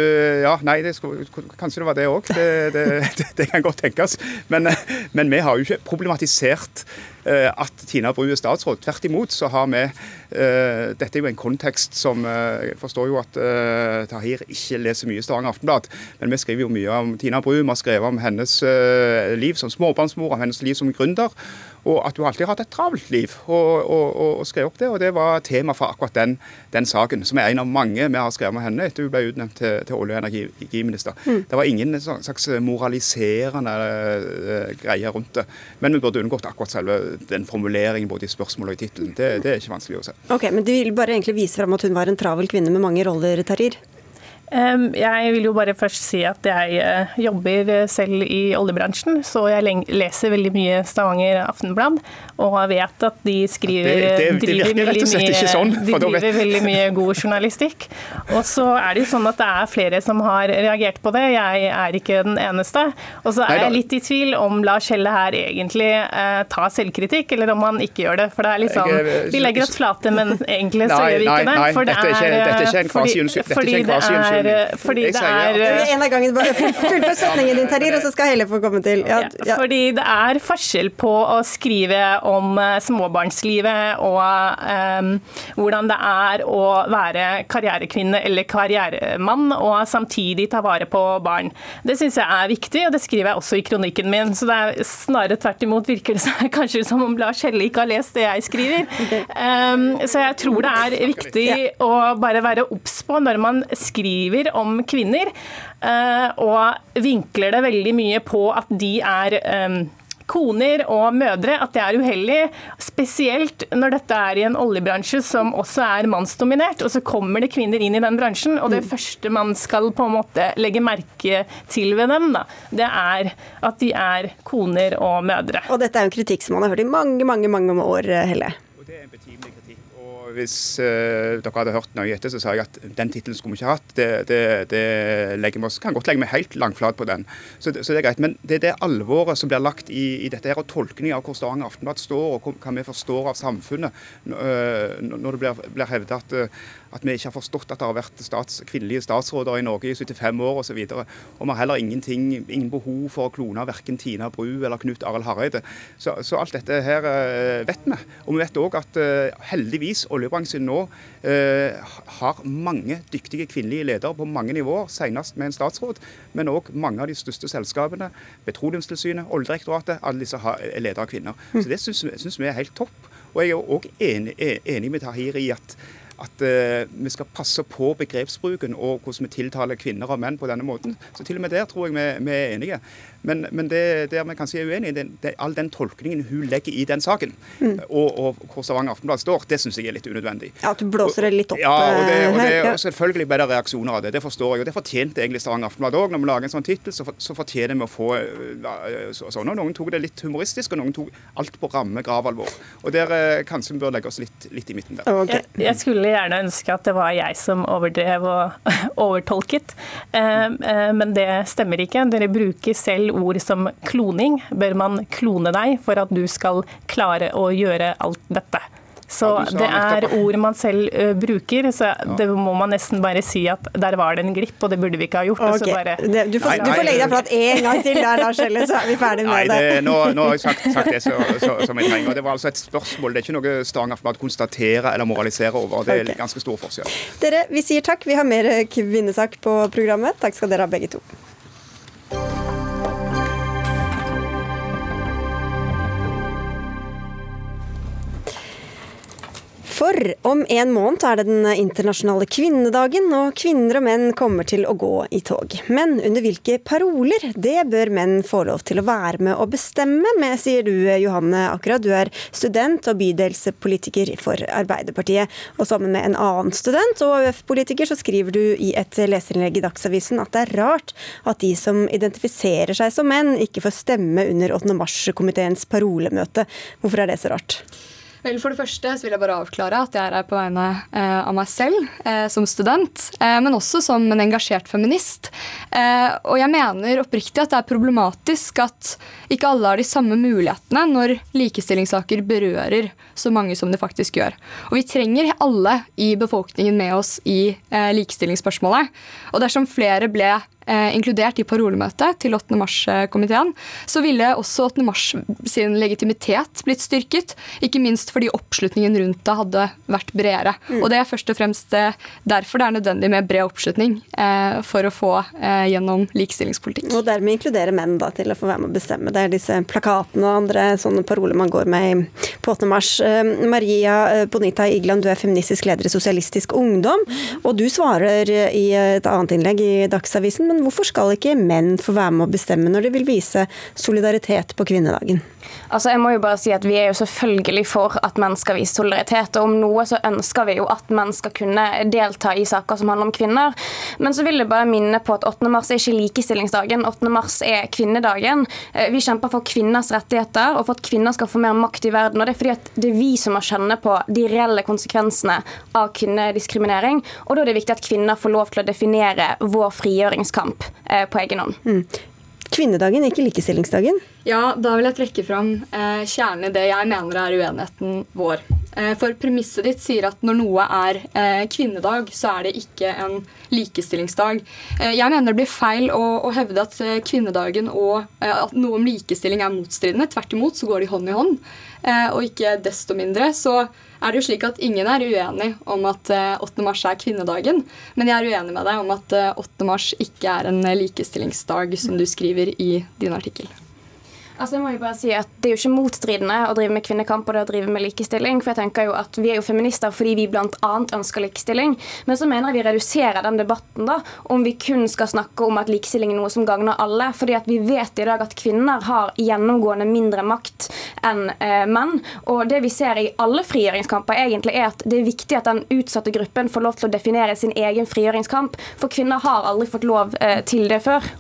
Speaker 8: ja, nei, det skulle, kanskje det var det òg. Det, det, det, kan godt tenkes. Men, men, vi har jo ikke problematisert at Tina Bru er statsråd. Tvert imot så har vi uh, Dette er jo en kontekst som uh, Jeg forstår jo at Tahir ikke leser mye Stavanger Aftenblad, men vi skriver jo mye om Tina Bru. Vi har skrevet om hennes liv som småbarnsmor, om hennes liv som gründer og at du alltid har hatt et travelt liv. Og, og, og, og, skrev opp det, og det var tema for akkurat den, den, saken, som er en av mange vi har skrevet med henne etter hun ble utnevnt til, til olje- og energiminister. Mm. Det var ingen slags moraliserende uh, greie rundt det. Men vi burde unngått akkurat selve den formuleringen både i spørsmålet og i tittelen. Det, det, er ikke vanskelig å se.
Speaker 2: Ok, Men du vil bare egentlig vise fram at hun var en travel kvinne med mange roller, Tarir?
Speaker 7: Jeg vil jo bare først si at jeg eh, jobber eh, selv i oljebransjen, så jeg leser veldig mye Stavanger Aftenblad, og vet at de skriver det, det, det driver, veldig mye, sånn, de driver veldig mye god journalistikk. Og så er det jo sånn at det er flere som har reagert på det, jeg er ikke den eneste. Og så er jeg litt i tvil om Lars Helle her egentlig eh, tar selvkritikk, eller om han ikke gjør det. For det er litt sånn, vi legger oss flate, men egentlig så gjør vi ikke det.
Speaker 8: For det er, dette er ikke en kvasi-unnskyldning
Speaker 7: er fordi det er
Speaker 2: En av gangen, Fullfør setningen din, Terjer, og så skal Helle få komme til.
Speaker 7: Ja, ja. Fordi det er forskjell på å skrive om eh, småbarnslivet og um, hvordan det er å være karrierekvinne eller karrieremann, og samtidig ta vare på barn. Det syns jeg er viktig, og det skriver jeg også i kronikken min. Så det er snarere tvert imot virker det seg kanskje som om Lars Helle ikke har lest det jeg skriver. Um, så jeg tror det er viktig å bare være obs på når man skriver skriver om kvinner, eh, og vinkler det veldig mye på at de er eh, koner og mødre, at det er uheldig. Spesielt når dette er i en oljebransje som også er mannsdominert. Og så kommer det kvinner inn i den bransjen, og det mm. første man skal på en måte legge merke til ved dem, da, det er at de er koner og mødre.
Speaker 2: Og dette er jo en kritikk som man har hørt i mange, mange, mange år, Helle.
Speaker 8: Og det er en betimelig hvis uh, dere hadde hørt nøye etter, så sa jeg at den tittelen skulle vi ikke hatt. Det, det, det legger vi oss, kan godt legge meg helt langflat på den. Så, så, det er greit. Men det er det alvoret som blir lagt i, i dette, her, og tolkning av hvor Stavanger Aftenblad står, og hva vi forstår av samfunnet, uh, når det blir, blir hevdet at uh, at vi ikke har forstått at det har vært stats, kvinnelige statsråder i Norge i 75 år osv. Og, og vi har heller ingen behov for å klone verken Tina Bru eller Knut Arild Hareide. Så, så, alt dette her uh, vet vi. Og vi vet òg at uh, heldigvis oljebransjen nå eh, har mange dyktige kvinnelige ledere på mange nivåer, senest med en statsråd. Men òg mange av de største selskapene, Petroleumstilsynet, Oljedirektoratet, alle disse er ledere av kvinner. Så det syns vi er helt topp. Og jeg er òg enig, enig med Tahir i at at uh, vi skal passe på begrepsbruken og hvordan vi tiltaler kvinner og menn på denne måten. Så til og med der tror jeg vi, vi er enige. Men, men det der vi kanskje er uenige, det, det, all den tolkningen hun legger i den saken, mm. og, og hvor Stavanger Aftenblad står, det syns jeg er litt unødvendig.
Speaker 2: Ja, At du blåser det litt opp
Speaker 8: ja, og, det, og, det, eh, og selvfølgelig ble det reaksjoner av det. Det forstår jeg. og Det fortjente egentlig Stavanger Aftenblad òg. Når vi lager en sånn tittel, så, så, fortjener vi å få sånn, sånn. Noen tok det litt humoristisk, og noen tok alt på ramme gravalvor. Og der kanskje vi bør legge oss litt, litt i midten der.
Speaker 7: Okay. Jeg, jeg, skulle gjerne ønske at det var jeg som overdrev og overtolket, uh, men det stemmer ikke. Dere bruker selv ord som kloning. Bør man klone deg for at du skal klare å gjøre alt dette? Så det er ord man selv uh, bruker, så ja. det må man nesten bare si at der var det en glipp, og det burde vi ikke ha gjort. Okay. Bare...
Speaker 2: Det, du, får, nei, nei, du, får, legge deg flat én gang til der, Lars Helle, så er vi ferdig med nei, det.
Speaker 8: det. Nå, nå, har jeg sagt, sagt det så, så, som jeg trenger. Det var altså et spørsmål, det er ikke noe Stavanger Aftenblad konstaterer eller moraliserer over. Det er okay. ganske stor forskjell.
Speaker 2: Dere, vi sier takk. Vi har mer kvinnesak på programmet. Takk skal dere ha begge to. For om en måned er det den internasjonale kvinnedagen, og kvinner og menn kommer til å gå i tog. Men under hvilke paroler? Det bør menn få lov til å være med å bestemme med, sier du Johanne akkurat. Du er student og bydelspolitiker for Arbeiderpartiet. Og sammen med en annen student og AUF-politiker så skriver du i et leserinnlegg i Dagsavisen at det er rart at de som identifiserer seg som menn, ikke får stemme under 8. mars-komiteens parolemøte. Hvorfor er det så rart?
Speaker 9: Vel, For det første så vil jeg bare avklare at jeg er her på vegne eh, av meg selv eh, som student, eh, men også som en engasjert feminist. Og jeg mener oppriktig at det er problematisk at ikke alle har de samme mulighetene når likestillingssaker berører så mange som det faktisk gjør. Og vi trenger alle i befolkningen med oss i likestillingsspørsmålet. Og dersom flere ble inkludert i parolemøtet til 8. mars-komiteen, så ville også 8. mars sin legitimitet blitt styrket. Ikke minst fordi oppslutningen rundt det hadde vært bredere. Mm. Og det er først og fremst eh, derfor det er nødvendig med bred oppslutning eh, for å få eh, gjennom likestillingspolitikk.
Speaker 2: Og dermed inkludere menn da, til å få være med å bestemme. Det er disse plakatene og andre sånne paroler man går med på 8. mars. Eh, Maria eh, Bonita Igland, du er feministisk leder i Sosialistisk Ungdom, og du svarer i et annet innlegg i Dagsavisen men hvorfor skal ikke menn få være med å bestemme når de vil vise solidaritet på kvinnedagen?
Speaker 10: Altså, jeg må jo bare si at Vi er jo selvfølgelig for at menn skal vise solidaritet. og Om noe så ønsker vi jo at menn skal kunne delta i saker som handler om kvinner. Men så vil jeg bare minne på at 8. mars er ikke likestillingsdagen. 8. mars er kvinnedagen. Eh, vi kjemper for kvinners rettigheter og for at kvinner skal få mer makt i verden. og Det er fordi at det er vi som må kjenne på de reelle konsekvensene av kvinnediskriminering. Og da er det viktig at kvinner får lov til å definere vår frigjøringskamp eh, på egen hånd. Mm
Speaker 2: kvinnedagen, ikke likestillingsdagen?
Speaker 9: Ja, da vil jeg trekke fram eh, kjernen i det jeg mener er uenigheten vår. Eh, for premisset ditt sier at når noe er eh, kvinnedag, så er det ikke en likestillingsdag. Eh, jeg mener det blir feil å, å hevde at eh, kvinnedagen og eh, at noe om likestilling er motstridende. Tvert imot så går de hånd i hånd. og ikke desto mindre så er det jo slik at ingen er uenig om at 8. Eh, mars er kvinnedagen. Men jeg er uenig med deg om at 8. Eh, mars ikke er en likestillingsdag, som du skriver i din artikkel.
Speaker 10: Altså jeg må jo bare si at Det er jo ikke motstridende å drive med kvinnekamp og det å drive med likestilling. for jeg tenker jo at Vi er jo feminister fordi vi bl.a. ønsker likestilling. Men så mener jeg vi reduserer den debatten da, om vi kun skal snakke om at likestilling er noe som gagner alle. fordi at vi vet i dag at kvinner har gjennomgående mindre makt enn eh, menn. Og det vi ser i alle frigjøringskamper, egentlig er at det er viktig at den utsatte gruppen får lov til å definere sin egen frigjøringskamp. For kvinner har aldri fått lov eh, til det før.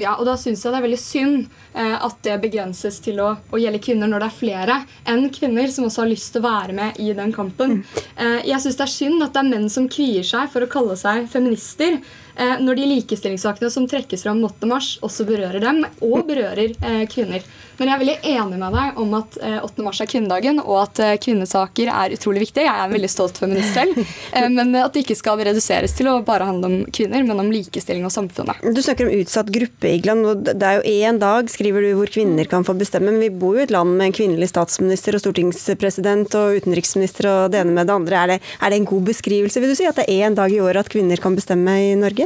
Speaker 9: Ja, og da syns jeg det er veldig synd eh, at det begrenses til å, å, gjelde kvinner når det er flere enn kvinner som også har lyst til å være med i den kampen. Mm. Eh, jeg syns det er synd at det er menn som kvier seg for å kalle seg feminister. Eh, når de likestillingssakene som trekkes fram 8. mars, også berører dem, og berører eh, kvinner. Men jeg er veldig enig med deg om at 8. Eh, mars er kvinnedagen, og at kvinnesaker er utrolig viktig. Jeg er en veldig stolt feminist selv. Men at det ikke skal reduseres til å bare handle om kvinner, men om likestilling og samfunnet.
Speaker 2: Du snakker om utsatt gruppe, Igland. og Det er jo én dag, skriver du, hvor kvinner kan få bestemme. Men vi bor jo i et land med en kvinnelig statsminister og stortingspresident og utenriksminister og det ene med det andre. Er det, er det en god beskrivelse, vil du si, at det er én dag i året at kvinner kan bestemme i Norge?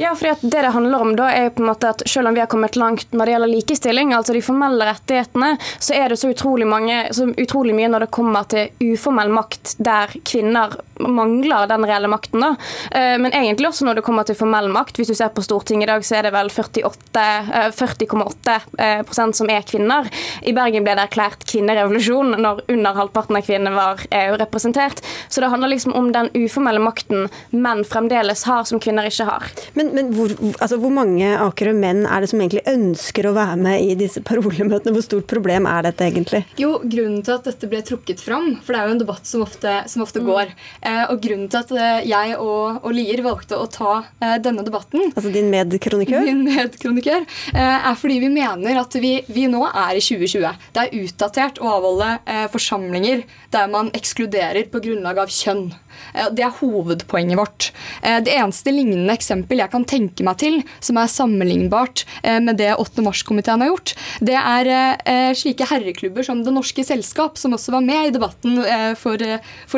Speaker 10: Ja, fordi det det handler om da er på en måte at Selv om vi har kommet langt når det gjelder likestilling, altså de formelle rettighetene, så er det så utrolig, mange, så utrolig mye når det kommer til uformell makt, der kvinner mangler den reelle makten. da. Eh, men egentlig også når det kommer til formell makt. Hvis du ser på Stortinget i dag, så er det vel 40,8 40, eh, eh, som er kvinner. I Bergen ble det erklært kvinnerevolusjon når under halvparten av kvinnene var representert. Så det handler liksom om den uformelle makten menn fremdeles har, som kvinner ikke har.
Speaker 2: Men, men hvor, altså, hvor mange Akerø menn er det som egentlig ønsker å være med i disse parolemøtene? Hvor stort problem er dette egentlig?
Speaker 9: Jo, Grunnen til at dette ble trukket fram, for det er jo en debatt som ofte, som ofte mm. går, Eh, og grunnen til at eh, jeg og, og Lier valgte å ta eh, denne debatten
Speaker 2: Altså din medkronikør?
Speaker 9: Min medkronikør. Er fordi vi mener at vi, vi, nå er i 2020. Det er utdatert å avholde forsamlinger der man ekskluderer på grunnlag av kjønn. Eh, det er hovedpoenget vårt. Eh, det eneste lignende eksempel jeg kan tenke meg til som er sammenlignbart eh, med det 8. mars-komiteen har gjort, det er slike herreklubber som Det Norske Selskap, som også var med i debatten for,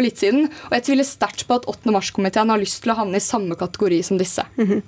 Speaker 9: litt siden. Og jeg tviler sterkt på at 8. mars-komiteen har lyst til å havne i samme kategori som disse. Mm -hmm.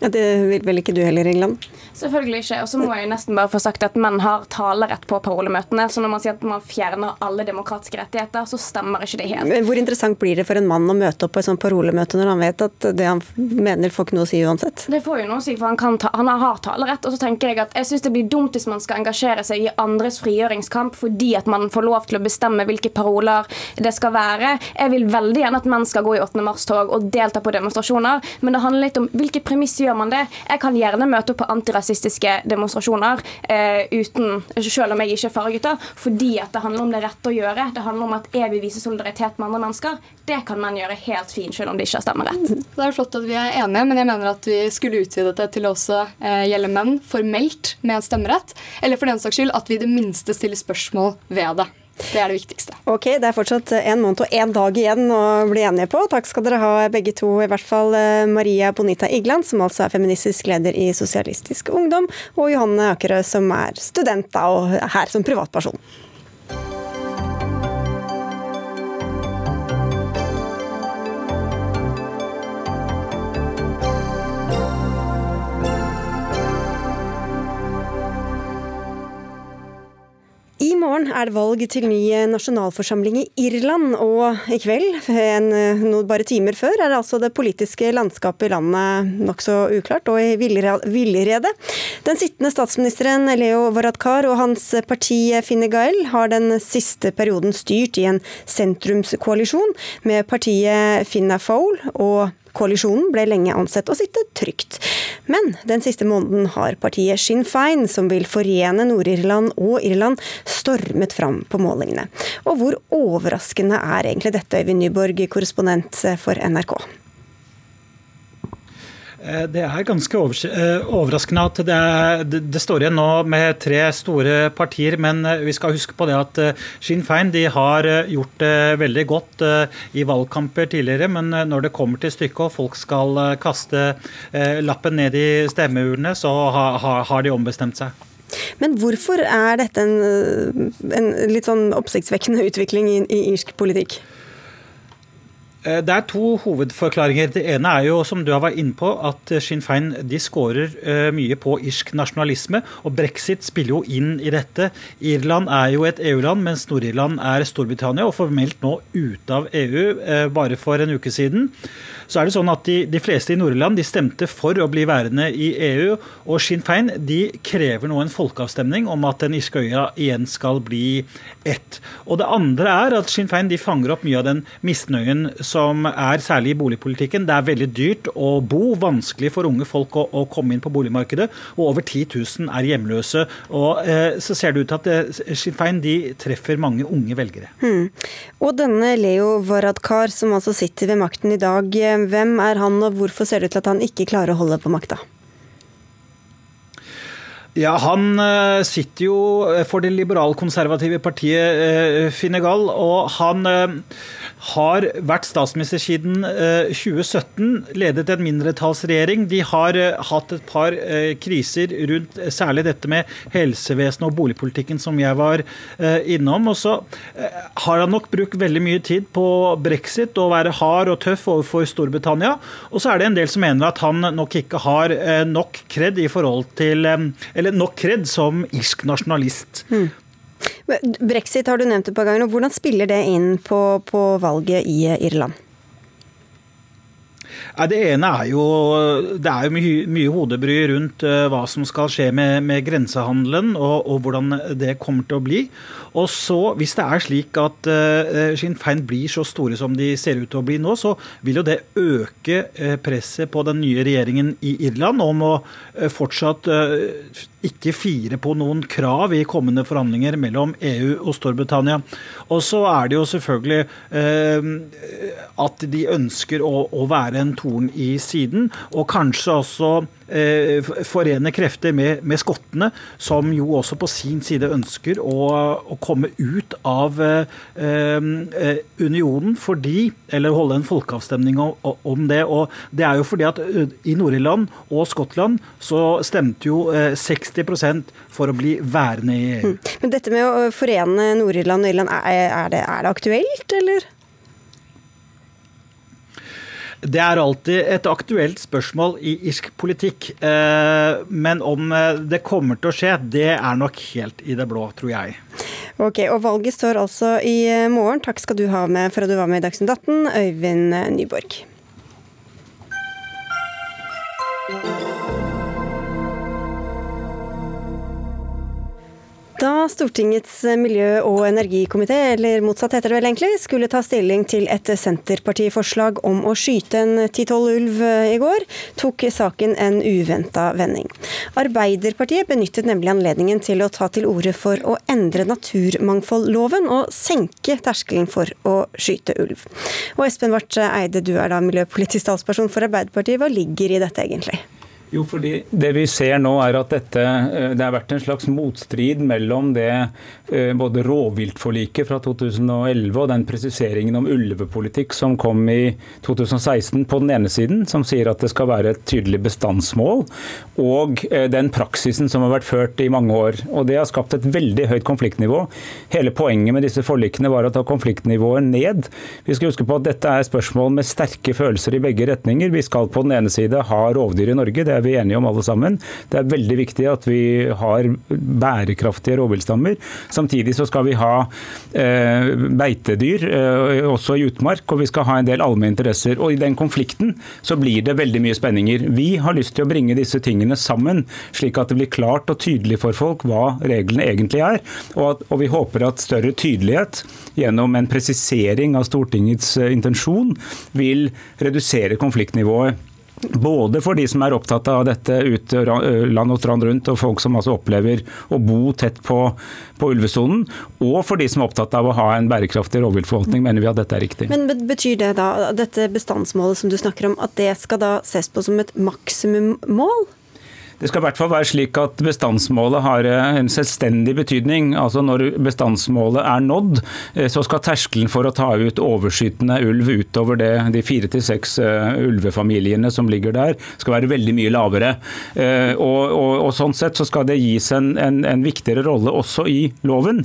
Speaker 2: Ja, Det vil vel ikke du heller, England?
Speaker 10: Selvfølgelig ikke. Og så må jeg nesten bare få sagt at menn har talerett på parolemøtene. Så når man sier at man fjerner alle demokratiske rettigheter, så stemmer ikke det helt.
Speaker 2: Hvor interessant blir det for en mann å møte opp på et sånt parolemøte når han vet at det han mener får ikke noe å si uansett?
Speaker 10: Det får jo noe å si, for han, kan ta, han har talerett. Og så tenker jeg at jeg syns det blir dumt hvis man skal engasjere seg i andres frigjøringskamp fordi at man får lov til å bestemme hvilke paroler det skal være. Jeg vil veldig gjerne at menn skal gå i 8. mars-tog og delta på demonstrasjoner, men det handler litt om hvilke gjør man det. Jeg kan gjerne møte opp på antirasistiske demonstrasjoner eh, uten, selv om jeg ikke er fargegutter, fordi at det handler om det rette å gjøre. Det handler om at jeg vil vise solidaritet med andre mennesker. Det kan man gjøre helt fint, selv om de ikke har stemmerett.
Speaker 9: Det er flott at vi er enige, men jeg mener at vi skulle utvidet det til å også eh, gjelde menn formelt med stemmerett. Eller for den saks skyld at vi i det minste stiller spørsmål ved det. Det er det viktigste.
Speaker 2: Ok, Det er fortsatt en måned og én dag igjen å bli enige på. Takk skal dere ha begge to, i hvert fall eh, Maria Bonita Igland, som altså er feministisk leder i Sosialistisk Ungdom, og Johanne Akerø, som er student da, og her som privatperson. I morgen er det valg til ny nasjonalforsamling i Irland, og i kveld, en, noen bare timer før, er det altså det politiske landskapet i landet nokså uklart og i villrede. Den sittende statsministeren Leo Varadkar og hans parti Fine Gael har den siste perioden styrt i en sentrumskoalisjon med partiet Finna Foul og Koalisjonen ble lenge ansett å sitte trygt. Men den siste måneden har partiet Sinn Fein, som vil forene Nord-Irland og Irland, stormet fram på målingene. Og hvor overraskende er egentlig dette, Øyvind Nyborg, korrespondent for NRK?
Speaker 11: Eh, det er ganske eh, overraskende at det, er, det, står igjen nå med tre store partier, men eh, vi skal huske på det at Sinn Fein de har gjort det veldig godt i valgkamper tidligere, men når det kommer til stykket og folk skal kaste lappen ned i stemmeurnene, så har de ombestemt seg.
Speaker 2: Men hvorfor er dette en, en litt sånn oppsiktsvekkende utvikling i, i irsk politikk?
Speaker 11: Eh, det er to hovedforklaringer. Det ene er jo, som du har vært inne på, at Sinn Fein de skårer eh, mye på irsk nasjonalisme. Og brexit spiller jo inn i dette. Irland er jo et EU-land, mens Nord-Irland er Storbritannia, og formelt nå ute av EU eh, bare for en uke siden så er det sånn at de, de fleste i Nord-Irland stemte for å bli værende i EU. Og Sinn Fein de krever nå en folkeavstemning om at den irske øya igjen skal bli ett. Og det andre er at Sinn Fein de fanger opp mye av den misnøyen som er særlig i boligpolitikken. Det er veldig dyrt å bo, vanskelig for unge folk å, å komme inn på boligmarkedet. Og over 10 000 er hjemløse. Og eh, så ser det ut til at eh, Sinn Fein de treffer mange unge velgere.
Speaker 2: Hmm. Og denne Leo Varadkar, som altså sitter ved makten i dag, hvem er han, og hvorfor ser det ut til at han ikke klarer å holde på makta?
Speaker 11: Ja, Han eh, sitter jo for det liberalkonservative partiet eh, Finegal, og han eh, har vært statsminister siden 2017, eh, ledet en mindretallsregjering. De har eh, hatt et par eh, kriser rundt særlig dette med helsevesenet og boligpolitikken, som jeg var innom. Og så har han nok brukt veldig mye tid på brexit og være hard og tøff overfor Storbritannia. Og så er det en del som mener at han nok ikke har nok kred i forhold til Eller nok kred som irsk nasjonalist. Mm.
Speaker 2: Brexit har du nevnt et par ganger. og Hvordan spiller det inn på, på valget i Irland?
Speaker 11: Det ene er jo det er jo mye, mye hodebry rundt uh, hva som skal skje med, med grensehandelen, og, og, hvordan det kommer til å bli. Og så, Hvis det er slik at uh, Sinn Fein blir så store som de ser ut til å bli nå, så vil jo det øke uh, presset på den nye regjeringen i Irland om å fortsatt ikke fire på noen krav i kommende forhandlinger mellom EU og Storbritannia. Og så er det jo selvfølgelig eh, at de ønsker å, å, være en torn i siden, og kanskje også forene krefter med, med, skottene, som jo også på sin side ønsker å, å komme ut av eh, eh unionen fordi Eller holde en folkeavstemning om, om, det. Og det er jo fordi at eh, i Nord-Irland og Skottland så stemte jo 60 eh, 60 for å bli værende i EU. Mm.
Speaker 2: Men dette med å forene Nord-Irland og Irland, er det, er det aktuelt, eller?
Speaker 11: Det er alltid et aktuelt spørsmål i irsk politikk. Eh, men om eh, det kommer til å skje, det er nok helt i det blå, tror jeg.
Speaker 2: Ok, og Valget står altså i eh, morgen. Takk skal du ha med for at du var med i Dagsnytt 18, Øyvind Nyborg. Da Stortingets miljø- og energikomité, eller motsatt heter det vel egentlig, skulle ta stilling til et Senterpartiforslag om å skyte en 10-12 ulv i går, tok saken en uventa vending. Arbeiderpartiet benyttet nemlig anledningen til å ta til orde for å endre naturmangfoldloven og senke terskelen for å skyte ulv. Og Espen Barth Eide, du er da miljøpolitisk talsperson for Arbeiderpartiet. Hva ligger i dette egentlig?
Speaker 12: Jo, fordi Det vi ser nå er at dette, det har vært en slags motstrid mellom det både rovviltforliket fra 2011 og den presiseringen om ulvepolitikk som kom i 2016 på den ene siden, som sier at det skal være et tydelig bestandsmål, og den praksisen som har vært ført i mange år. Og Det har skapt et veldig høyt konfliktnivå. Hele poenget med disse forlikene var å ta konfliktnivået ned. Vi skal huske på at dette er spørsmål med sterke følelser i begge retninger. Vi skal på den ene side ha rovdyr i Norge. det er vi enige om alle sammen. Det er veldig viktig at vi har bærekraftige rovviltstammer. Samtidig så skal vi ha eh, beitedyr, eh, også i utmark, og vi skal ha en del allmenne interesser. Og I den konflikten så blir det veldig mye spenninger. Vi har lyst til å bringe disse tingene sammen, slik at det blir klart og tydelig for folk hva reglene egentlig er. Og, at, og vi håper at større tydelighet gjennom en presisering av Stortingets eh, intensjon vil redusere konfliktnivået. Både for de som er opptatt av dette ute land og strand rundt, og folk som altså opplever å bo tett på, på ulvesonen, og for de som er opptatt av å ha en bærekraftig rovviltforvaltning, mener vi at dette er riktig.
Speaker 2: Men Betyr det da, dette bestandsmålet som du snakker om, at det skal da ses på som et maksimummål?
Speaker 12: Det skal i hvert fall være slik at bestandsmålet har eh, en selvstendig betydning. Altså Når bestandsmålet er nådd, eh, så skal terskelen for å ta ut overskytende ulv utover det, de fire til seks eh, ulvefamiliene som ligger der, skal være veldig mye lavere. Og, og, og Sånn sett så skal det gis en, en, en, viktigere rolle også i loven.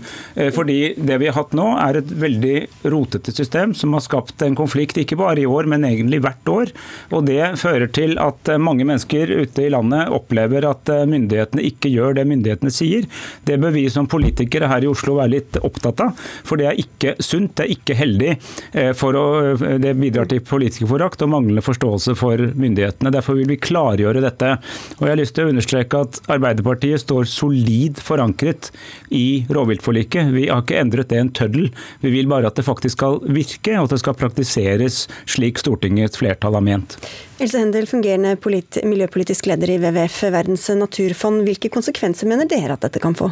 Speaker 12: Fordi det vi har hatt nå, er et veldig rotete system som har skapt en konflikt ikke bare i år, men egentlig hvert år. Og Det fører til at mange mennesker ute i landet opplever opplever at eh, myndighetene ikke gjør det myndighetene sier. Det bør vi som politikere her i Oslo være litt opptatt av. For det er ikke sunt, det er ikke heldig. Eh, for å, eh, det bidrar til politikerforakt og manglende forståelse for myndighetene. Derfor vil vi klargjøre dette. Og jeg har lyst til å understreke at Arbeiderpartiet står solid forankret i rovviltforliket. Vi har ikke endret det en tøddel. Vi vil bare at det faktisk skal virke, og at det skal praktiseres slik Stortingets flertall har ment.
Speaker 2: Else Hendel, fungerende miljøpolitisk leder i WWF Verdens naturfond. Hvilke konsekvenser mener dere at dette kan få?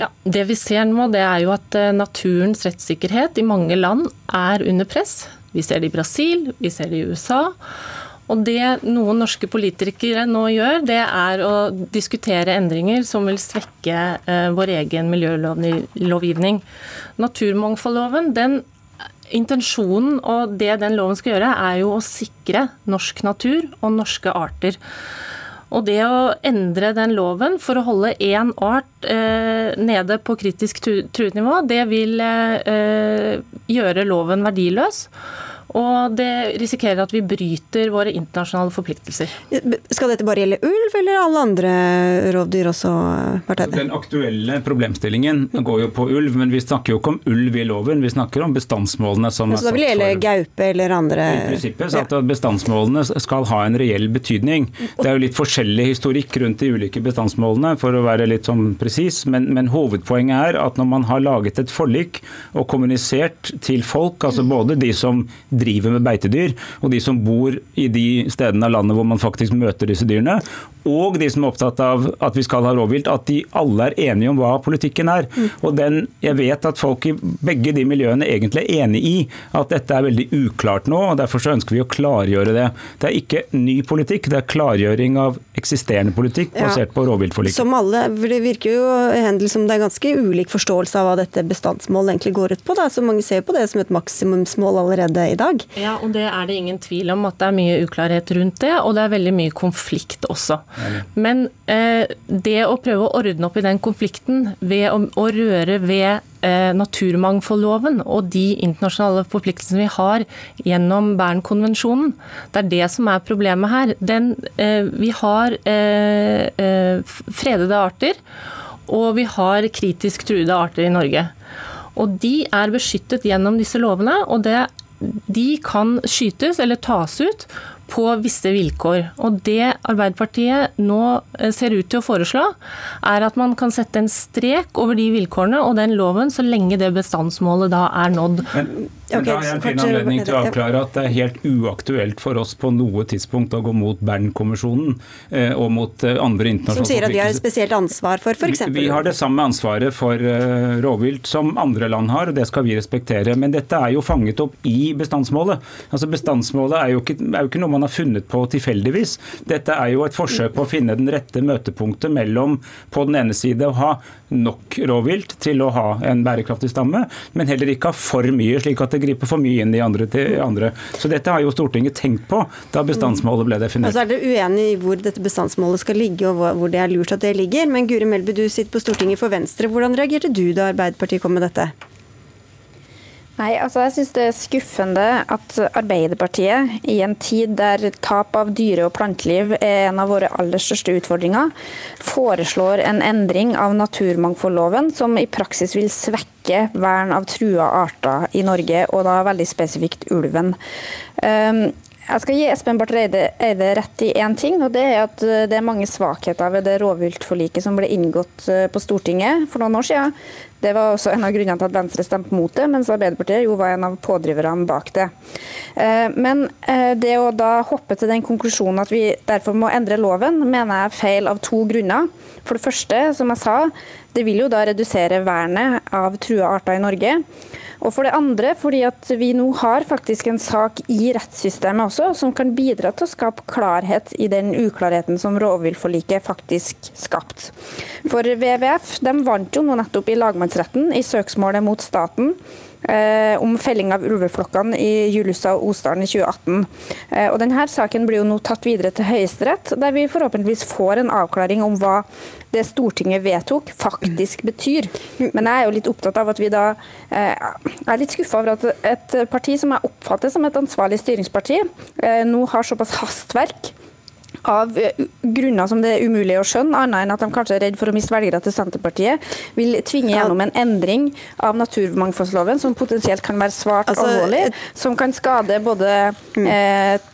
Speaker 7: Ja, det vi ser nå, det er jo at eh, naturens rettssikkerhet i mange land er under press. Vi ser det i Brasil, vi ser det i USA. Og det noen norske politikere nå gjør, det er å diskutere endringer som vil svekke eh, vår egen miljølovgivning. Naturmangfoldloven den Intensjonen og det den loven skal gjøre, er jo å sikre norsk natur og norske arter. Og det å endre den loven for å holde én art eh, nede på kritisk truet nivå, det vil eh, gjøre loven verdiløs. Og det risikerer at vi bryter våre internasjonale forpliktelser.
Speaker 2: Skal dette bare gjelde ulv, eller alle andre rovdyr også? Bartede?
Speaker 12: Den aktuelle problemstillingen går jo på ulv, men vi snakker jo ikke om ulv i loven. Vi snakker om bestandsmålene som
Speaker 2: for Så da vil det gjelde gaupe eller andre
Speaker 12: I prinsippet så at bestandsmålene skal ha en reell betydning. Det er jo litt forskjellig historikk rundt de ulike bestandsmålene, for å være litt sånn presis, men, men hovedpoenget er at når man har laget et forlik og kommunisert til folk, altså både de som driver med beitedyr, og de som bor i de stedene av landet hvor man faktisk møter disse dyrene, og de som er opptatt av at vi skal ha rovvilt, at de alle er enige om hva politikken er. Og den, Jeg vet at folk i begge de miljøene egentlig er enig i at dette er veldig uklart nå, og derfor så ønsker vi å klargjøre det. Det er ikke ny politikk, det er klargjøring av eksisterende politikk basert ja, på rovviltforliket.
Speaker 2: Som alle, for Det virker jo Hendel, som det er ganske ulik forståelse av hva dette bestandsmålet egentlig går ut på. Da. Så Mange ser på det som et maksimumsmål allerede i dag.
Speaker 7: Ja, og det er det ingen tvil om at det er mye uklarhet rundt det, og det er veldig mye konflikt også. Men eh, det å prøve å ordne opp i den konflikten ved å, å røre ved eh, naturmangfoldloven og de internasjonale forpliktelsene vi har gjennom Bernkonvensjonen, det er det som er problemet her. Den, eh, vi har eh, eh, fredede arter, og vi har kritisk truede arter i Norge. Og de er beskyttet gjennom disse lovene, og det, de kan skytes eller tas ut på visse vilkår. Og det Arbeiderpartiet nå eh, ser ut til å foreslå, er at man kan sette en strek over de vilkårene og den loven, så lenge det bestandsmålet da er nådd.
Speaker 12: Men, men da har jeg en fin anledning til å avklare at det er helt uaktuelt for oss på noe tidspunkt å gå mot Bern-konvensjonen eh, og mot eh, andre internasjonale
Speaker 2: Som sier at vi har et spesielt ansvar for f.eks.
Speaker 12: Vi har det samme ansvaret for rovvilt som andre land har, og det skal vi respektere. Men dette er jo fanget opp i bestandsmålet. Altså Bestandsmålet er jo ikke, er jo ikke noe man har funnet på tilfeldigvis. Dette er jo et forsøk på å finne den rette møtepunktet mellom på den ene side å ha nok rovvilt til å ha en bærekraftig stamme, men heller ikke ha for mye, slik at det griper for mye inn i andre til andre. Så dette har jo Stortinget tenkt på da bestandsmålet ble definert.
Speaker 2: Og så er dere uenig i hvor dette bestandsmålet skal ligge, og hvor det er lurt at det ligger. Men Guri Melby, du sitter på Stortinget for Venstre. Hvordan reagerte du da Arbeiderpartiet kom med dette?
Speaker 13: Nei, altså jeg synes Det er skuffende at Arbeiderpartiet, i en tid der tap av dyre- og planteliv er en av våre aller største utfordringer, foreslår en endring av naturmangfoldloven som i praksis vil svekke vern av trua arter i Norge, og da veldig spesifikt ulven. Um, jeg skal gi Espen Barth Eide rett i én ting, og det er at det er mange svakheter ved det rovviltforliket som ble inngått på Stortinget for noen år siden. Det var også en av grunnene til at Venstre stemte mot det, mens Arbeiderpartiet jo var en av pådriverne bak det. Men det å da hoppe til den konklusjonen at vi derfor må endre loven, mener jeg er feil av to grunner. For det første, som jeg sa, det vil jo da redusere vernet av trua arter i Norge. Og for det andre fordi at vi nå har faktisk en sak i rettssystemet også, som kan bidra til å skape klarhet i den uklarheten som rovviltforliket faktisk skapte. For WWF de vant jo nå nettopp i lagmannsretten i søksmålet mot staten om felling av ulveflokkene i Julussa og Osdalen i 2018. Eh, og denne Saken blir jo nå tatt videre til Høyesterett, der vi forhåpentligvis får en avklaring om hva det Stortinget vedtok, faktisk betyr. Men jeg er jo litt opptatt av at vi da eh, er litt skuffa over at et parti som jeg oppfatter som et ansvarlig styringsparti, eh, nå har såpass hastverk av grunner som det er umulig å skjønne, annet enn at de kanskje er redd for å miste velgere til Senterpartiet, vil tvinge gjennom en endring av naturmangfoldsloven som potensielt kan være svart altså, alvorlig, som kan skade både eh, eh,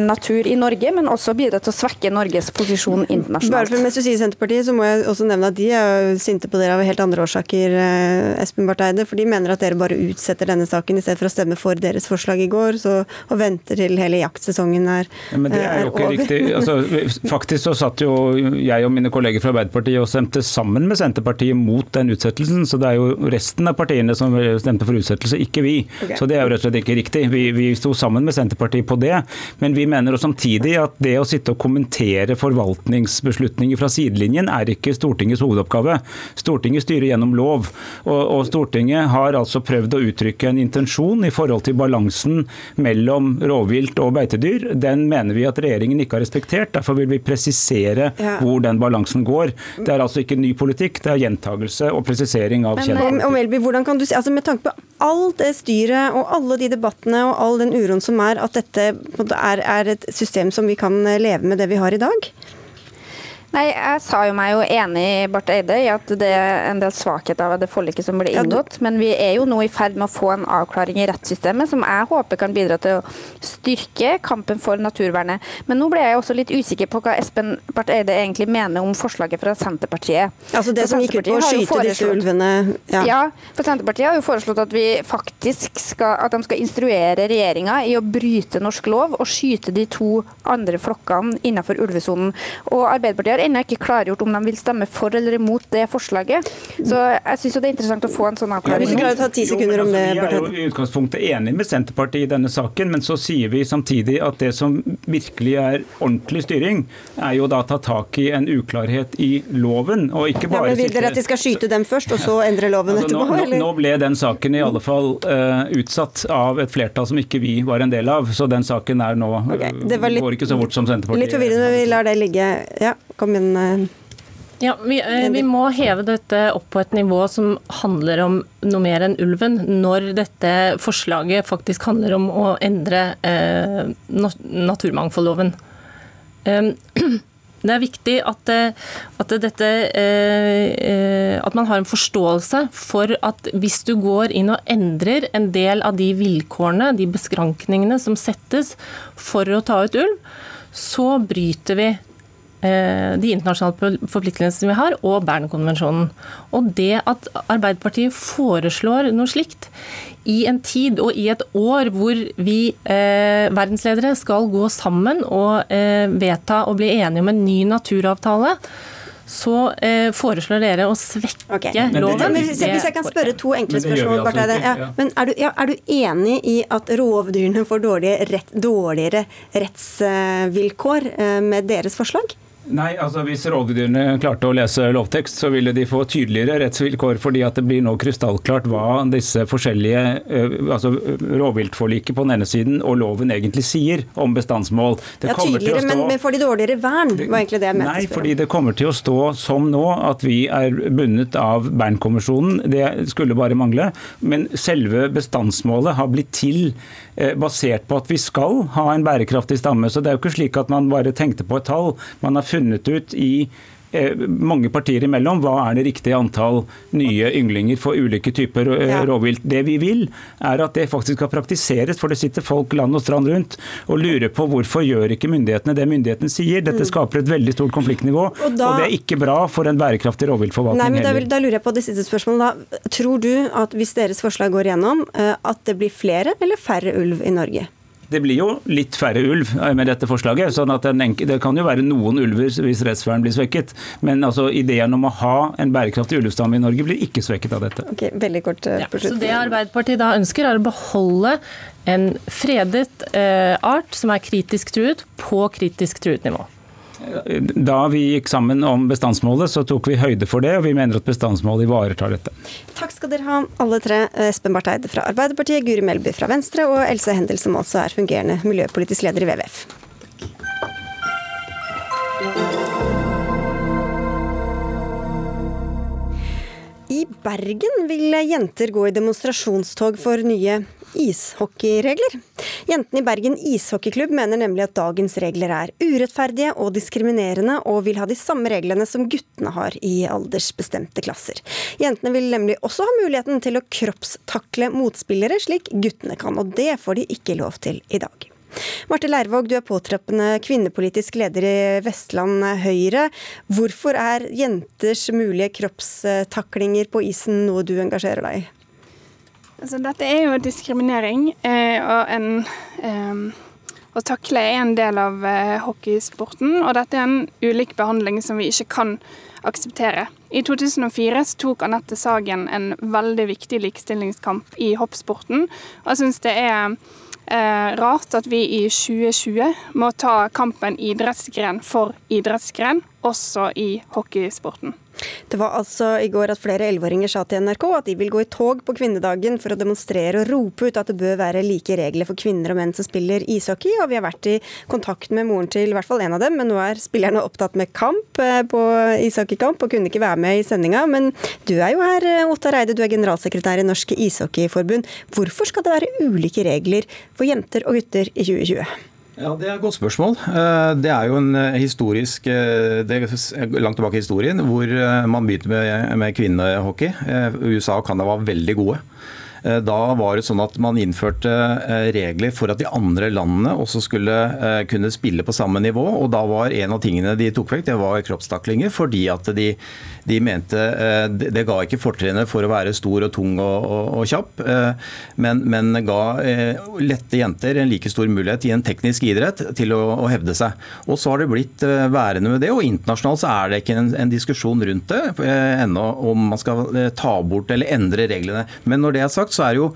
Speaker 13: natur i Norge, men også bidra til å svekke Norges posisjon internasjonalt.
Speaker 2: Bare for Mens du sier Senterpartiet, så må jeg også nevne at de er sinte på dere av helt andre årsaker, Espen Barth Eide. For de mener at dere bare utsetter denne saken i stedet for å stemme for deres forslag i går, så, og venter til hele jaktsesongen er,
Speaker 12: ja, men det er, jo ikke over. Riktig altså, faktisk så satt jo jeg og mine kolleger fra Arbeiderpartiet og stemte sammen med Senterpartiet mot den utsettelsen. Så det er jo resten av partiene som stemte for utsettelse, ikke vi. Okay. Så det er jo rett og slett ikke riktig. Vi, vi sto sammen med Senterpartiet på det. Men vi mener også samtidig at det å sitte og kommentere forvaltningsbeslutninger fra sidelinjen er ikke Stortingets hovedoppgave. Stortinget styrer gjennom lov. Og, og Stortinget har altså prøvd å uttrykke en intensjon i forhold til balansen mellom rovvilt og beitedyr. Den mener vi at regjeringen ikke har respektert. Derfor vil vi presisere ja. hvor den balansen går. Det er altså ikke ny politikk, det er gjentagelse og presisering av kjent politikk.
Speaker 2: Hvordan kan du si, altså Med tanke på alt det styret og alle de debattene og all den uroen som er, at dette er, er et system som vi kan leve med det vi har i dag?
Speaker 13: Nei, Jeg sa jo meg jo enig Barth Eide i at det er en del svakheter av det forliket som ble inngått. Men vi er jo nå i ferd med å få en avklaring i rettssystemet som jeg håper kan bidra til å styrke kampen for naturvernet. Men nå ble jeg også litt usikker på hva Espen Barth Eide egentlig mener om forslaget fra Senterpartiet.
Speaker 2: Altså det som gikk ut på å skyte disse ulvene?
Speaker 13: Ja. ja, for Senterpartiet har jo foreslått at vi faktisk skal, at de skal instruere regjeringa i å bryte norsk lov og skyte de to andre flokkene innenfor ulvesonen. Og Arbeiderpartiet har ennå ikke klargjort om de vil stemme for eller imot det forslaget. Så jeg syns det er interessant å få en sånn avklaring.
Speaker 2: Ja, du ta ti sekunder om det,
Speaker 12: Vi er jo i utgangspunktet enig med Senterpartiet i denne saken, men så sier vi samtidig at det som virkelig er ordentlig styring, er jo da å ta tak i en uklarhet i loven, og ikke
Speaker 2: Ja, men Vil dere at de skal skyte dem først, og så endre loven
Speaker 12: Altså, nå,
Speaker 2: etterpå?
Speaker 12: nå, nå ble den saken i alle fall uh, utsatt av et flertall som ikke vi var en del av, så den saken er nå okay.
Speaker 2: det var litt-
Speaker 12: går ikke så fort som Senterpartiet.
Speaker 2: Litt forvirrende, men vi lar det ligge. Ja, kom igjen. eh.
Speaker 14: Ja, vi, eh, vi må heve dette opp på et nivå som handler om noe mer enn ulven, når dette forslaget faktisk handler om å endre eh, naturmangfoldloven. Um, det er viktig at, eh, at, dette, at man har en forståelse for at hvis du går inn og endrer en del av de vilkårene, de beskrankningene som settes for å ta ut ulv, så bryter vi de internasjonale forpliktelsene vi har, og Bernkonvensjonen. Og det at Arbeiderpartiet foreslår noe slikt i en tid og i et år hvor vi eh, verdensledere skal gå sammen og eh, vedta og bli enige om en ny naturavtale, så eh, foreslår dere å svekke
Speaker 2: okay.
Speaker 14: loven.
Speaker 2: jeg, hvis jeg kan spørre to enkle
Speaker 14: Men
Speaker 2: spørsmål,
Speaker 14: altså ikke,
Speaker 2: Ja,
Speaker 14: ja.
Speaker 2: men er du, ja, er du enig i at rovdyrene får dårlige rett, dårligere rettsvilkår eh, med deres forslag?
Speaker 12: Nei, altså Hvis rovdyrene klarte å lese lovtekst, så ville de få tydeligere rettsvilkår, fordi at det blir nå krystallklart hva disse forskjellige eh, altså rovviltforliket på den ene siden og loven egentlig sier om bestandsmål. Det
Speaker 2: Ja,
Speaker 12: kommer til å
Speaker 2: tydeligere,
Speaker 12: stå-
Speaker 2: men får de dårligere vern? var egentlig det jeg mente.
Speaker 12: Nei, fordi det kommer til å stå som nå at vi er bundet av Bernkonvensjonen. Det skulle bare mangle. Men selve bestandsmålet har blitt til eh, basert på at vi skal ha en bærekraftig stamme. Så det er jo ikke slik at man bare tenkte på et tall. Man har funnet ut i eh, mange partier imellom hva er det riktige antall nye ynglinger for ulike typer eh,
Speaker 2: Ja.
Speaker 12: rovvilt. Det vi vil, er at det faktisk skal praktiseres, for det sitter folk land og strand rundt og lurer på hvorfor gjør ikke myndighetene det myndighetene sier. Dette skaper et veldig stort konfliktnivå, og,
Speaker 2: Og
Speaker 12: det er ikke bra for en bærekraftig rovviltforvaltning
Speaker 2: men da,
Speaker 12: heller.
Speaker 2: da lurer jeg på det siste spørsmålet. Da. Tror du at hvis deres forslag går igjennom, eh, at det blir flere eller færre ulv i Norge?
Speaker 12: Det blir jo litt færre ulv eh, med dette forslaget. sånn at den enke, Det kan jo være noen ulver hvis rettsvern blir svekket. Men altså, ideen om å ha en bærekraftig ulvestamme i Norge blir ikke svekket av dette.
Speaker 2: Ok, Veldig kort eh, ja,
Speaker 14: Så det Arbeiderpartiet da ønsker, er å beholde en fredet eh, art som er kritisk truet, på kritisk truet nivå.
Speaker 12: Da vi gikk sammen om bestandsmålet, så tok vi høyde for det, og vi mener at bestandsmålet ivaretar dette.
Speaker 2: Takk skal dere ha, alle tre. Espen Barth Eide fra Arbeiderpartiet, Guri Melby fra Venstre og Else Hendel, som også er fungerende miljøpolitisk leder i WWF. I Bergen vil jenter gå i demonstrasjonstog for nye ishockeyregler. Jentene i Bergen ishockeyklubb mener nemlig at dagens regler er urettferdige og diskriminerende, og vil ha de samme reglene som guttene har i aldersbestemte klasser. Jentene vil nemlig også ha muligheten til å kroppstakle motspillere, slik guttene kan, og det får de ikke lov til i dag. Marte Leirvåg, du er påtrappende kvinnepolitisk leder i Vestland Høyre. Hvorfor er jenters mulige kroppstaklinger på isen noe du engasjerer deg i?
Speaker 15: Altså, dette er jo diskriminering, eh, og en eh, Å takle er en del av eh, hockeysporten, og dette er en ulik behandling som vi ikke kan akseptere. I 2004 så tok Anette Sagen en veldig viktig likestillingskamp i hoppsporten, og jeg syns det er eh, rart at vi i 2020 må ta kampen idrettsgren for idrettsgren, også i hockeysporten.
Speaker 2: Det var altså i går at flere elleveåringer sa til NRK at de vil gå i tog på kvinnedagen for å demonstrere og rope ut at det bør være like regler for kvinner og menn som spiller ishockey. Og vi har vært i kontakt med moren til i hvert fall en av dem, men nå er spillerne opptatt med kamp eh, på ishockeykamp og kunne ikke være med i sendinga. Men du er jo her, Otta Ottar Eide, du er generalsekretær i Norsk Ishockeyforbund. Hvorfor skal det være ulike regler for jenter og gutter i 2020?
Speaker 16: Ja, Det er et godt spørsmål. Eh, Det er jo en eh, historisk eh, det er langt tilbake i historien hvor man begynte med, med kvinnehockey. Eh, USA og Canada var veldig gode. Eh, da var det sånn at man innførte eh, regler for at de andre landene også skulle eh, kunne spille på samme nivå. og Da var en av tingene de tok vekk, det var kroppstaklinger. Fordi at de, de mente Det ga ikke fortrinnet for å være stor og tung og, og, og kjapp, men, men, ga lette jenter en like stor mulighet i en teknisk idrett til å, å hevde seg. Og så har det blitt værende med det. og Internasjonalt så er det ikke en, en diskusjon rundt det ennå om man skal ta bort eller endre reglene. Men når det er sagt, så er jo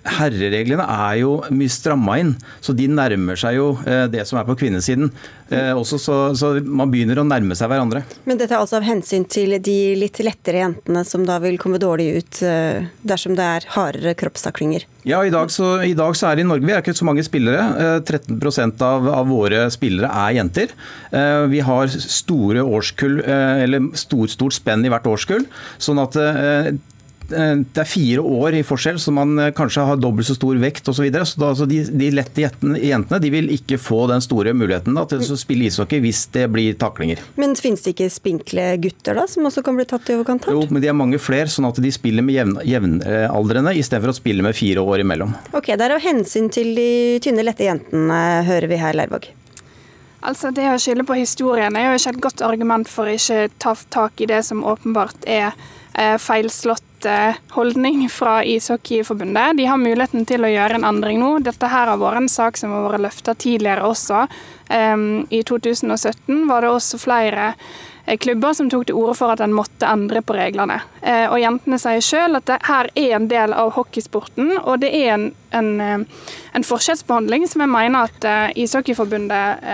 Speaker 16: Herrereglene er jo mye stramma inn, så de nærmer seg jo eh, det som er på kvinnesiden. Eh, også, så, så, man begynner å nærme seg hverandre.
Speaker 2: Men dette er altså av hensyn til de litt lettere jentene som da vil komme dårlig ut eh, dersom det er hardere kroppstaklinger?
Speaker 16: Ja, i dag, så, i dag så er det i Norge vi er ikke så mange spillere. 13% av, av våre spillere er jenter. Vi har store årskull, eller stort, stort spenn i hvert årskull. sånn at det er fire år i forskjell, så man eh, kanskje har dobbelt så stor vekt osv. Så, videre. så da, altså de, de, lette jentene de vil ikke få den store muligheten da, til å spille ishockey hvis det blir taklinger.
Speaker 2: Men finnes det ikke spinkle gutter da, som også kan bli tatt i overkant?
Speaker 16: Jo, men de er mange flere, sånn at de spiller med jevn, jevnaldrende istedenfor å spille med fire år imellom.
Speaker 2: Ok, Det er av hensyn til de tynne, lette jentene, hører vi her, Leirvåg.
Speaker 15: Altså, Det å skylde på historien er jo ikke et godt argument for å ikke ta tak i det som åpenbart er eh, feilslått Eh, holdning fra Ishockeyforbundet. De har muligheten til å gjøre en endring nå. Dette her har vært en sak som har vært løfta tidligere også. I 2017 var det også flere eh, klubber som tok til orde for at en måtte endre på reglene. Eh, og Jentene sier sjøl at det her er en del av hockeysporten, og det er en, en, en forskjellsbehandling som jeg mener at Ishockeyforbundet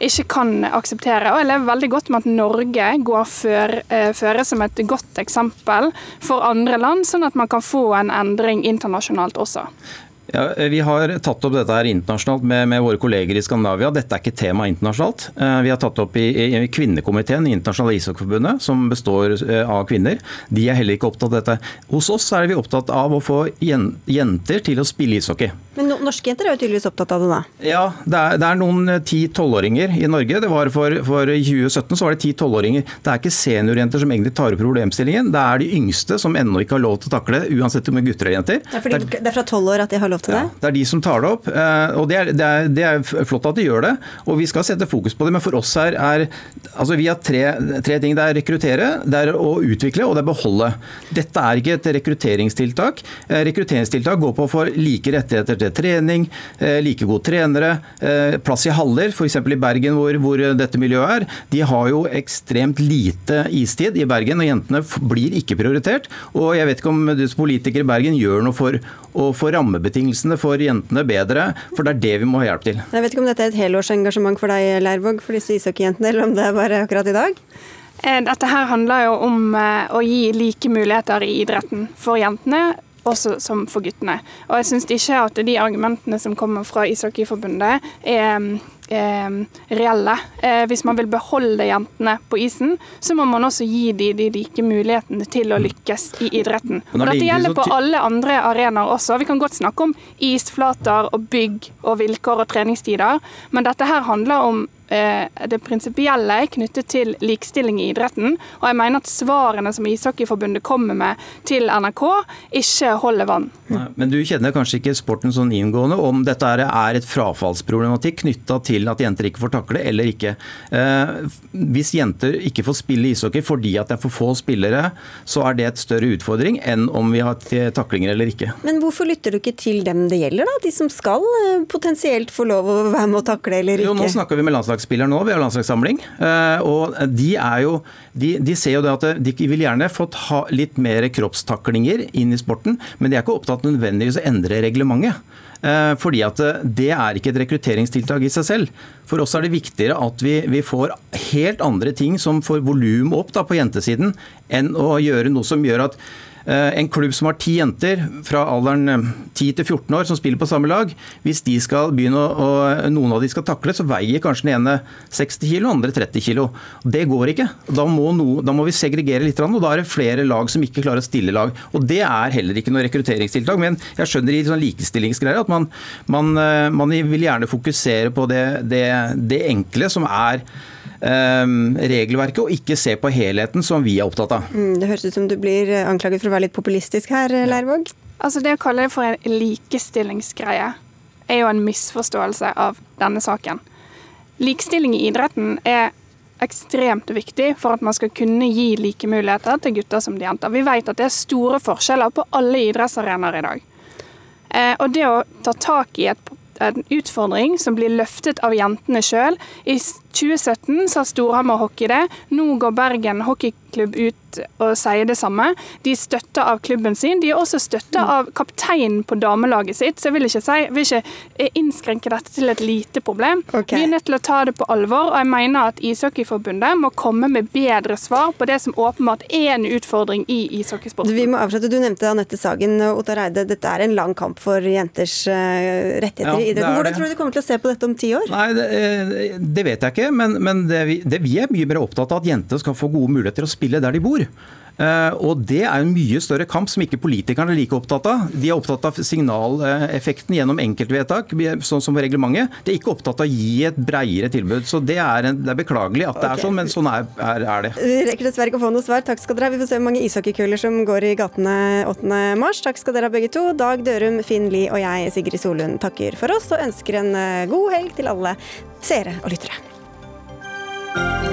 Speaker 15: ikke kan akseptere. Og jeg lever veldig godt med at Norge går føre eh, som et godt eksempel for andre land, sånn at man kan få en endring internasjonalt også.
Speaker 16: Ja, vi har tatt opp dette her internasjonalt med, med, våre kolleger i Skandinavia. Dette er ikke tema internasjonalt. Eh, vi har tatt opp i, i kvinnekomiteen i Internasjonale ishockeyforbundet, som består eh, av kvinner. De er heller ikke opptatt av dette. Hos oss er vi opptatt av å få jenter til å spille ishockey.
Speaker 2: Men norske jenter er jo tydeligvis opptatt av det, da?
Speaker 16: Ja, det er, det er noen eh, ti-tolvåringer i Norge. Det var for, for 2017 så var det ti-tolvåringer. Det er ikke seniorjenter som egentlig tar opp problemstillingen. Det er de yngste som ennå ikke har lov til å takle, uansett om det er gutter eller jenter.
Speaker 2: Ja, fordi det er fra tolv år at de har lov til det?
Speaker 16: Ja, det er de som tar det opp. Eh, og det er, det, er, det er, flott at de gjør det, og vi skal sette fokus på det. Men for oss her er altså Vi har tre, tre ting. Det er rekruttere, det er å utvikle og det er beholde. Dette er ikke et rekrutteringstiltak. Eh, rekrutteringstiltak går på å få like rettigheter til trening, eh, like gode trenere, eh, plass i haller, f.eks. i Bergen hvor, hvor, dette miljøet er. De har jo ekstremt lite istid i Bergen, og jentene blir ikke prioritert. Og jeg vet ikke om du som politiker i Bergen gjør noe for å få rammebetingelsene for jentene bedre, for det er det vi må ha hjelp til.
Speaker 2: Jeg vet ikke om dette er et helårsengasjement for deg, Leirvåg, for disse ishockeyjentene, eller om det er bare akkurat i dag?
Speaker 15: Eh, dette her handler jo om å gi like muligheter i idretten for jentene også som for guttene. Og jeg syns ikke at de argumentene som kommer fra Ishockeyforbundet er eh, reelle. Eh, hvis man vil beholde jentene på isen, så må man også gi dem de like mulighetene til å lykkes i idretten. Og Dette gjelder på alle andre arenaer også. Vi kan godt snakke om isflater og bygg og vilkår og treningstider, men dette her handler om det prinsipielle knyttet til likestilling i idretten. Og jeg mener at svarene som Ishockeyforbundet kommer med til NRK, ikke holder vann.
Speaker 16: Nei, men du kjenner kanskje ikke sporten sånn inngående om dette er et frafallsproblematikk knytta til at jenter ikke får takle eller ikke. Eh, hvis jenter ikke får spille ishockey fordi at det er for få spillere, så er det et større utfordring enn om vi har taklinger eller ikke.
Speaker 2: Men hvorfor lytter du ikke til dem det gjelder, da? De som skal eh, potensielt få lov å være med å takle eller ikke?
Speaker 16: Jo, nå snakker vi med landslaget landslagsspillere nå, vi har landslagssamling. Eh, og de er jo de, de, ser jo det at de vil gjerne fått ha litt mer kroppstaklinger inn i sporten, men de er ikke opptatt nødvendigvis å endre reglementet. Eh, fordi at det er ikke et rekrutteringstiltak i seg selv. For oss er det viktigere at vi, vi får helt andre ting som får volum opp da, på jentesiden, enn å gjøre noe som gjør at Eh, en klubb som har ti jenter fra alderen 10 eh, til 14 år som spiller på samme lag, hvis de skal begynne å, noen av de skal takle, så veier kanskje den ene 60 kg, den andre 30 kg. Det går ikke. Da må, no, da må vi segregere litt, og da er det flere lag som ikke klarer å stille lag. Og Det er heller ikke noe rekrutteringstiltak. Men jeg skjønner i sånn likestillingsgreier at man, man, eh, man, vil gjerne fokusere på det, det, det enkle som er regelverket, og ikke se på helheten, som vi er opptatt av.
Speaker 2: Mm, det høres ut som du blir anklaget for å være litt populistisk her, Leirvåg?
Speaker 15: Altså Det å kalle det for en likestillingsgreie er jo en misforståelse av denne saken. Likestilling i idretten er ekstremt viktig for at man skal kunne gi like muligheter til gutter som de jenter. Vi vet at det er store forskjeller på alle idrettsarenaer i dag. Eh, og det å ta tak i et, en utfordring som blir løftet av jentene sjøl I 2017 sa Storhamar Hockey det. Nå går Bergen hockeyklubb ut og sier det samme. De er støtta av klubben sin. De er også støtta av kapteinen på damelaget sitt. Så jeg vil ikke, si, vil ikke innskrenke dette til et lite problem.
Speaker 2: Okay.
Speaker 15: Vi er nødt til å ta det på alvor, og jeg mener at Ishockeyforbundet må komme med bedre svar på det som åpenbart er en utfordring i ishockeysporten.
Speaker 2: Vi må avslutte. Du nevnte Anette Sagen og Ottar Eide. Dette er en lang kamp for jenters eh, rettigheter
Speaker 16: Ja,
Speaker 2: i
Speaker 16: det
Speaker 2: idretten. Hvordan tror du de kommer til å se på dette om ti år?
Speaker 16: Nei, det, eh, det vet jeg ikke, men, men det, vi, det vi er mye mer opptatt av at jenter skal få gode muligheter å spille der de bor. Uh, og Det er en mye større kamp som ikke politikerne er like opptatt av. De er opptatt av signaleffekten gjennom enkeltvedtak, sånn som reglementet. De er ikke opptatt av å gi et bredere tilbud. Så Det er, en, det er beklagelig at det
Speaker 2: okay.
Speaker 16: er sånn, men sånn er, er, er det.
Speaker 2: Vi rekker dessverre ikke å få noe svar. Takk skal dere ha. Vi får se hvor mange ishockeykuler som går i gatene 8. mars. Takk skal dere ha begge to. Dag Dørum, Finn Lie og jeg, Sigrid Solund, takker for oss og ønsker en eh, god helg til alle seere og lyttere. Música